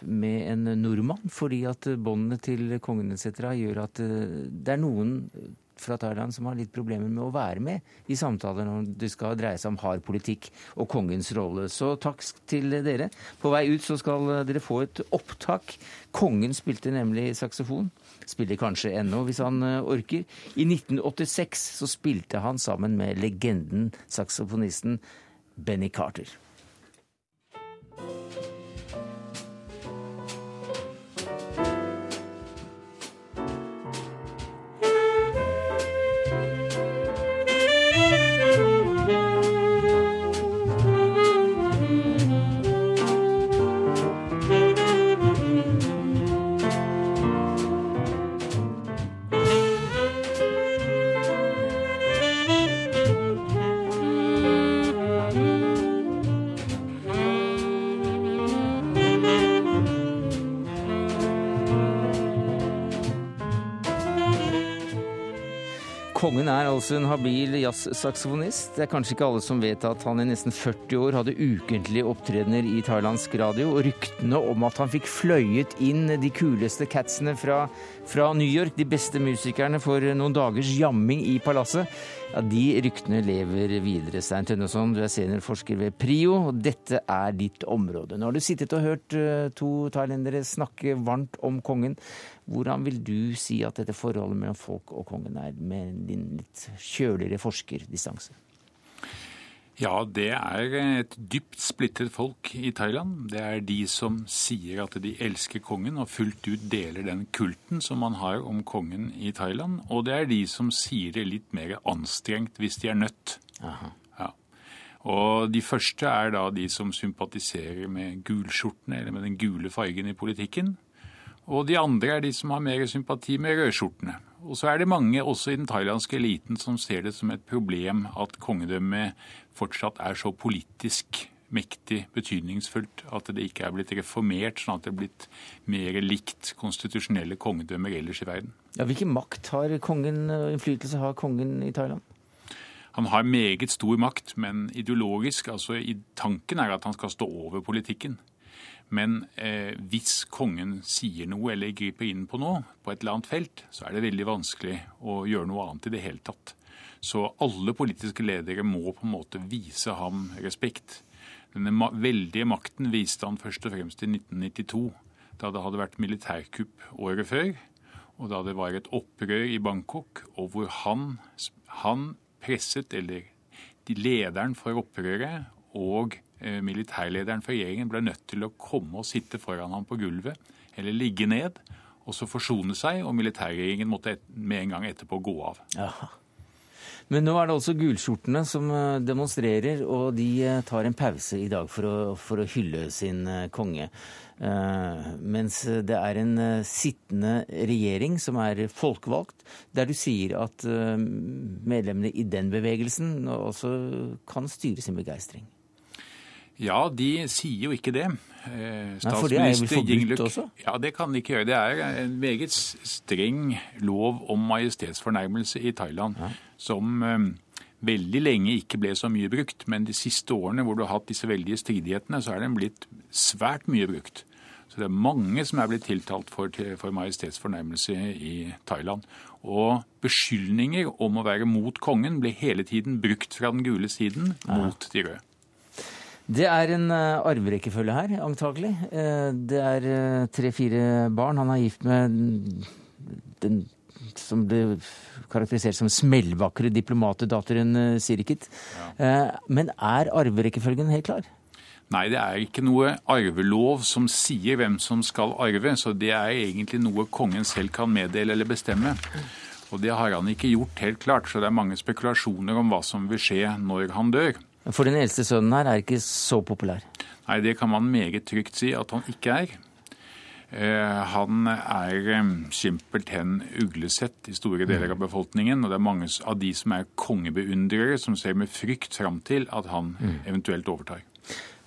med en nordmann, fordi at båndene til kongen etc. gjør at eh, det er noen fra Thailand som har litt problemer med å være med i samtaler når det skal dreie seg om hard politikk og kongens rolle. Så takk til dere. På vei ut så skal dere få et opptak. Kongen spilte nemlig saksofon. Spiller kanskje ennå, hvis han eh, orker. I 1986 så spilte han sammen med legenden saksofonisten Benny Carter. Altså en habil jazzsaksofonist. Det er kanskje ikke alle som vet at han i nesten 40 år hadde ukentlige opptredener i thailandsk radio, og ryktene om at han fikk fløyet inn de kuleste catsene fra, fra New York, de beste musikerne, for noen dagers jamming i palasset, ja, de ryktene lever videre. Stein Tønneson, du er seniorforsker ved PRIO, og dette er ditt område. Nå har du sittet og hørt eh, to thailendere snakke varmt om kongen. Hvordan vil du si at dette forholdet mellom folk og kongen er, med din litt kjøligere forskerdistanse? Ja, det er et dypt splittet folk i Thailand. Det er de som sier at de elsker kongen og fullt ut deler den kulten som man har om kongen i Thailand. Og det er de som sier det litt mer anstrengt hvis de er nødt. Ja. Og de første er da de som sympatiserer med gulskjortene, eller med den gule fargen i politikken. Og de andre er de som har mer sympati med rødskjortene. Og så er det mange også i den thailandske eliten som ser det som et problem at kongedømmet fortsatt er så politisk mektig betydningsfullt at det ikke er blitt reformert, sånn at det er blitt mer likt konstitusjonelle kongedømmer ellers i verden. Ja, Hvilken makt har kongen, innflytelse har kongen i Thailand? Han har meget stor makt, men ideologisk, altså i tanken er at han skal stå over politikken. Men eh, hvis kongen sier noe eller griper inn på noe på et eller annet felt, så er det veldig vanskelig å gjøre noe annet i det hele tatt. Så alle politiske ledere må på en måte vise ham respekt. Denne veldige makten viste han først og fremst i 1992, da det hadde vært militærkupp året før. Og da det var et opprør i Bangkok, og hvor han, han presset, eller lederen for opprøret og Eh, militærlederen for regjeringen ble nødt til å komme og sitte foran ham på gulvet, eller ligge ned, og så forsone seg, og militærregjeringen måtte med en gang etterpå gå av. Aha. Men nå er det også gulskjortene som eh, demonstrerer, og de eh, tar en pause i dag for å, for å hylle sin konge. Uh, mens det er en uh, sittende regjering som er folkevalgt, der du sier at uh, medlemmene i den bevegelsen også kan styre sin begeistring. Ja, de sier jo ikke det. Eh, Nei, For det er vel forbudt også? Ja, det kan de ikke gjøre. Det er en meget streng lov om majestetsfornærmelse i Thailand ja. som eh, veldig lenge ikke ble så mye brukt. Men de siste årene hvor du har hatt disse veldige stridighetene, så er den blitt svært mye brukt. Så det er mange som er blitt tiltalt for, for majestetsfornærmelse i Thailand. Og beskyldninger om å være mot kongen ble hele tiden brukt fra den gule siden ja. mot de røde. Det er en uh, arverekkefølge her, antakelig. Uh, det er uh, tre-fire barn. Han er gift med den som ble karakterisert som smellvakre diplomatdatteren Sirikit. Ja. men er arverekkefølgen helt klar? Nei, det er ikke noe arvelov som sier hvem som skal arve. Så det er egentlig noe kongen selv kan meddele eller bestemme. Og det har han ikke gjort helt klart, så det er mange spekulasjoner om hva som vil skje når han dør. For den eldste sønnen her er ikke så populær? Nei, det kan man meget trygt si at han ikke er. Eh, han er eh, simpelthen uglesett i store deler av befolkningen. Og det er mange av de som er kongebeundrere, som ser med frykt fram til at han mm. eventuelt overtar.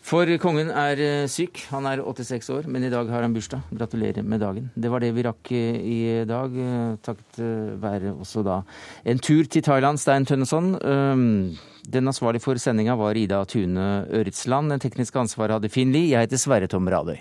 For kongen er eh, syk. Han er 86 år, men i dag har han bursdag. Gratulerer med dagen. Det var det vi rakk i dag. Takket være også da en tur til Thailand, Stein Tønneson. Den ansvarlige for sendinga var Ida Tune Øretsland. Den tekniske ansvaret hadde Finn Lie. Jeg heter Sverre Tom Radøy.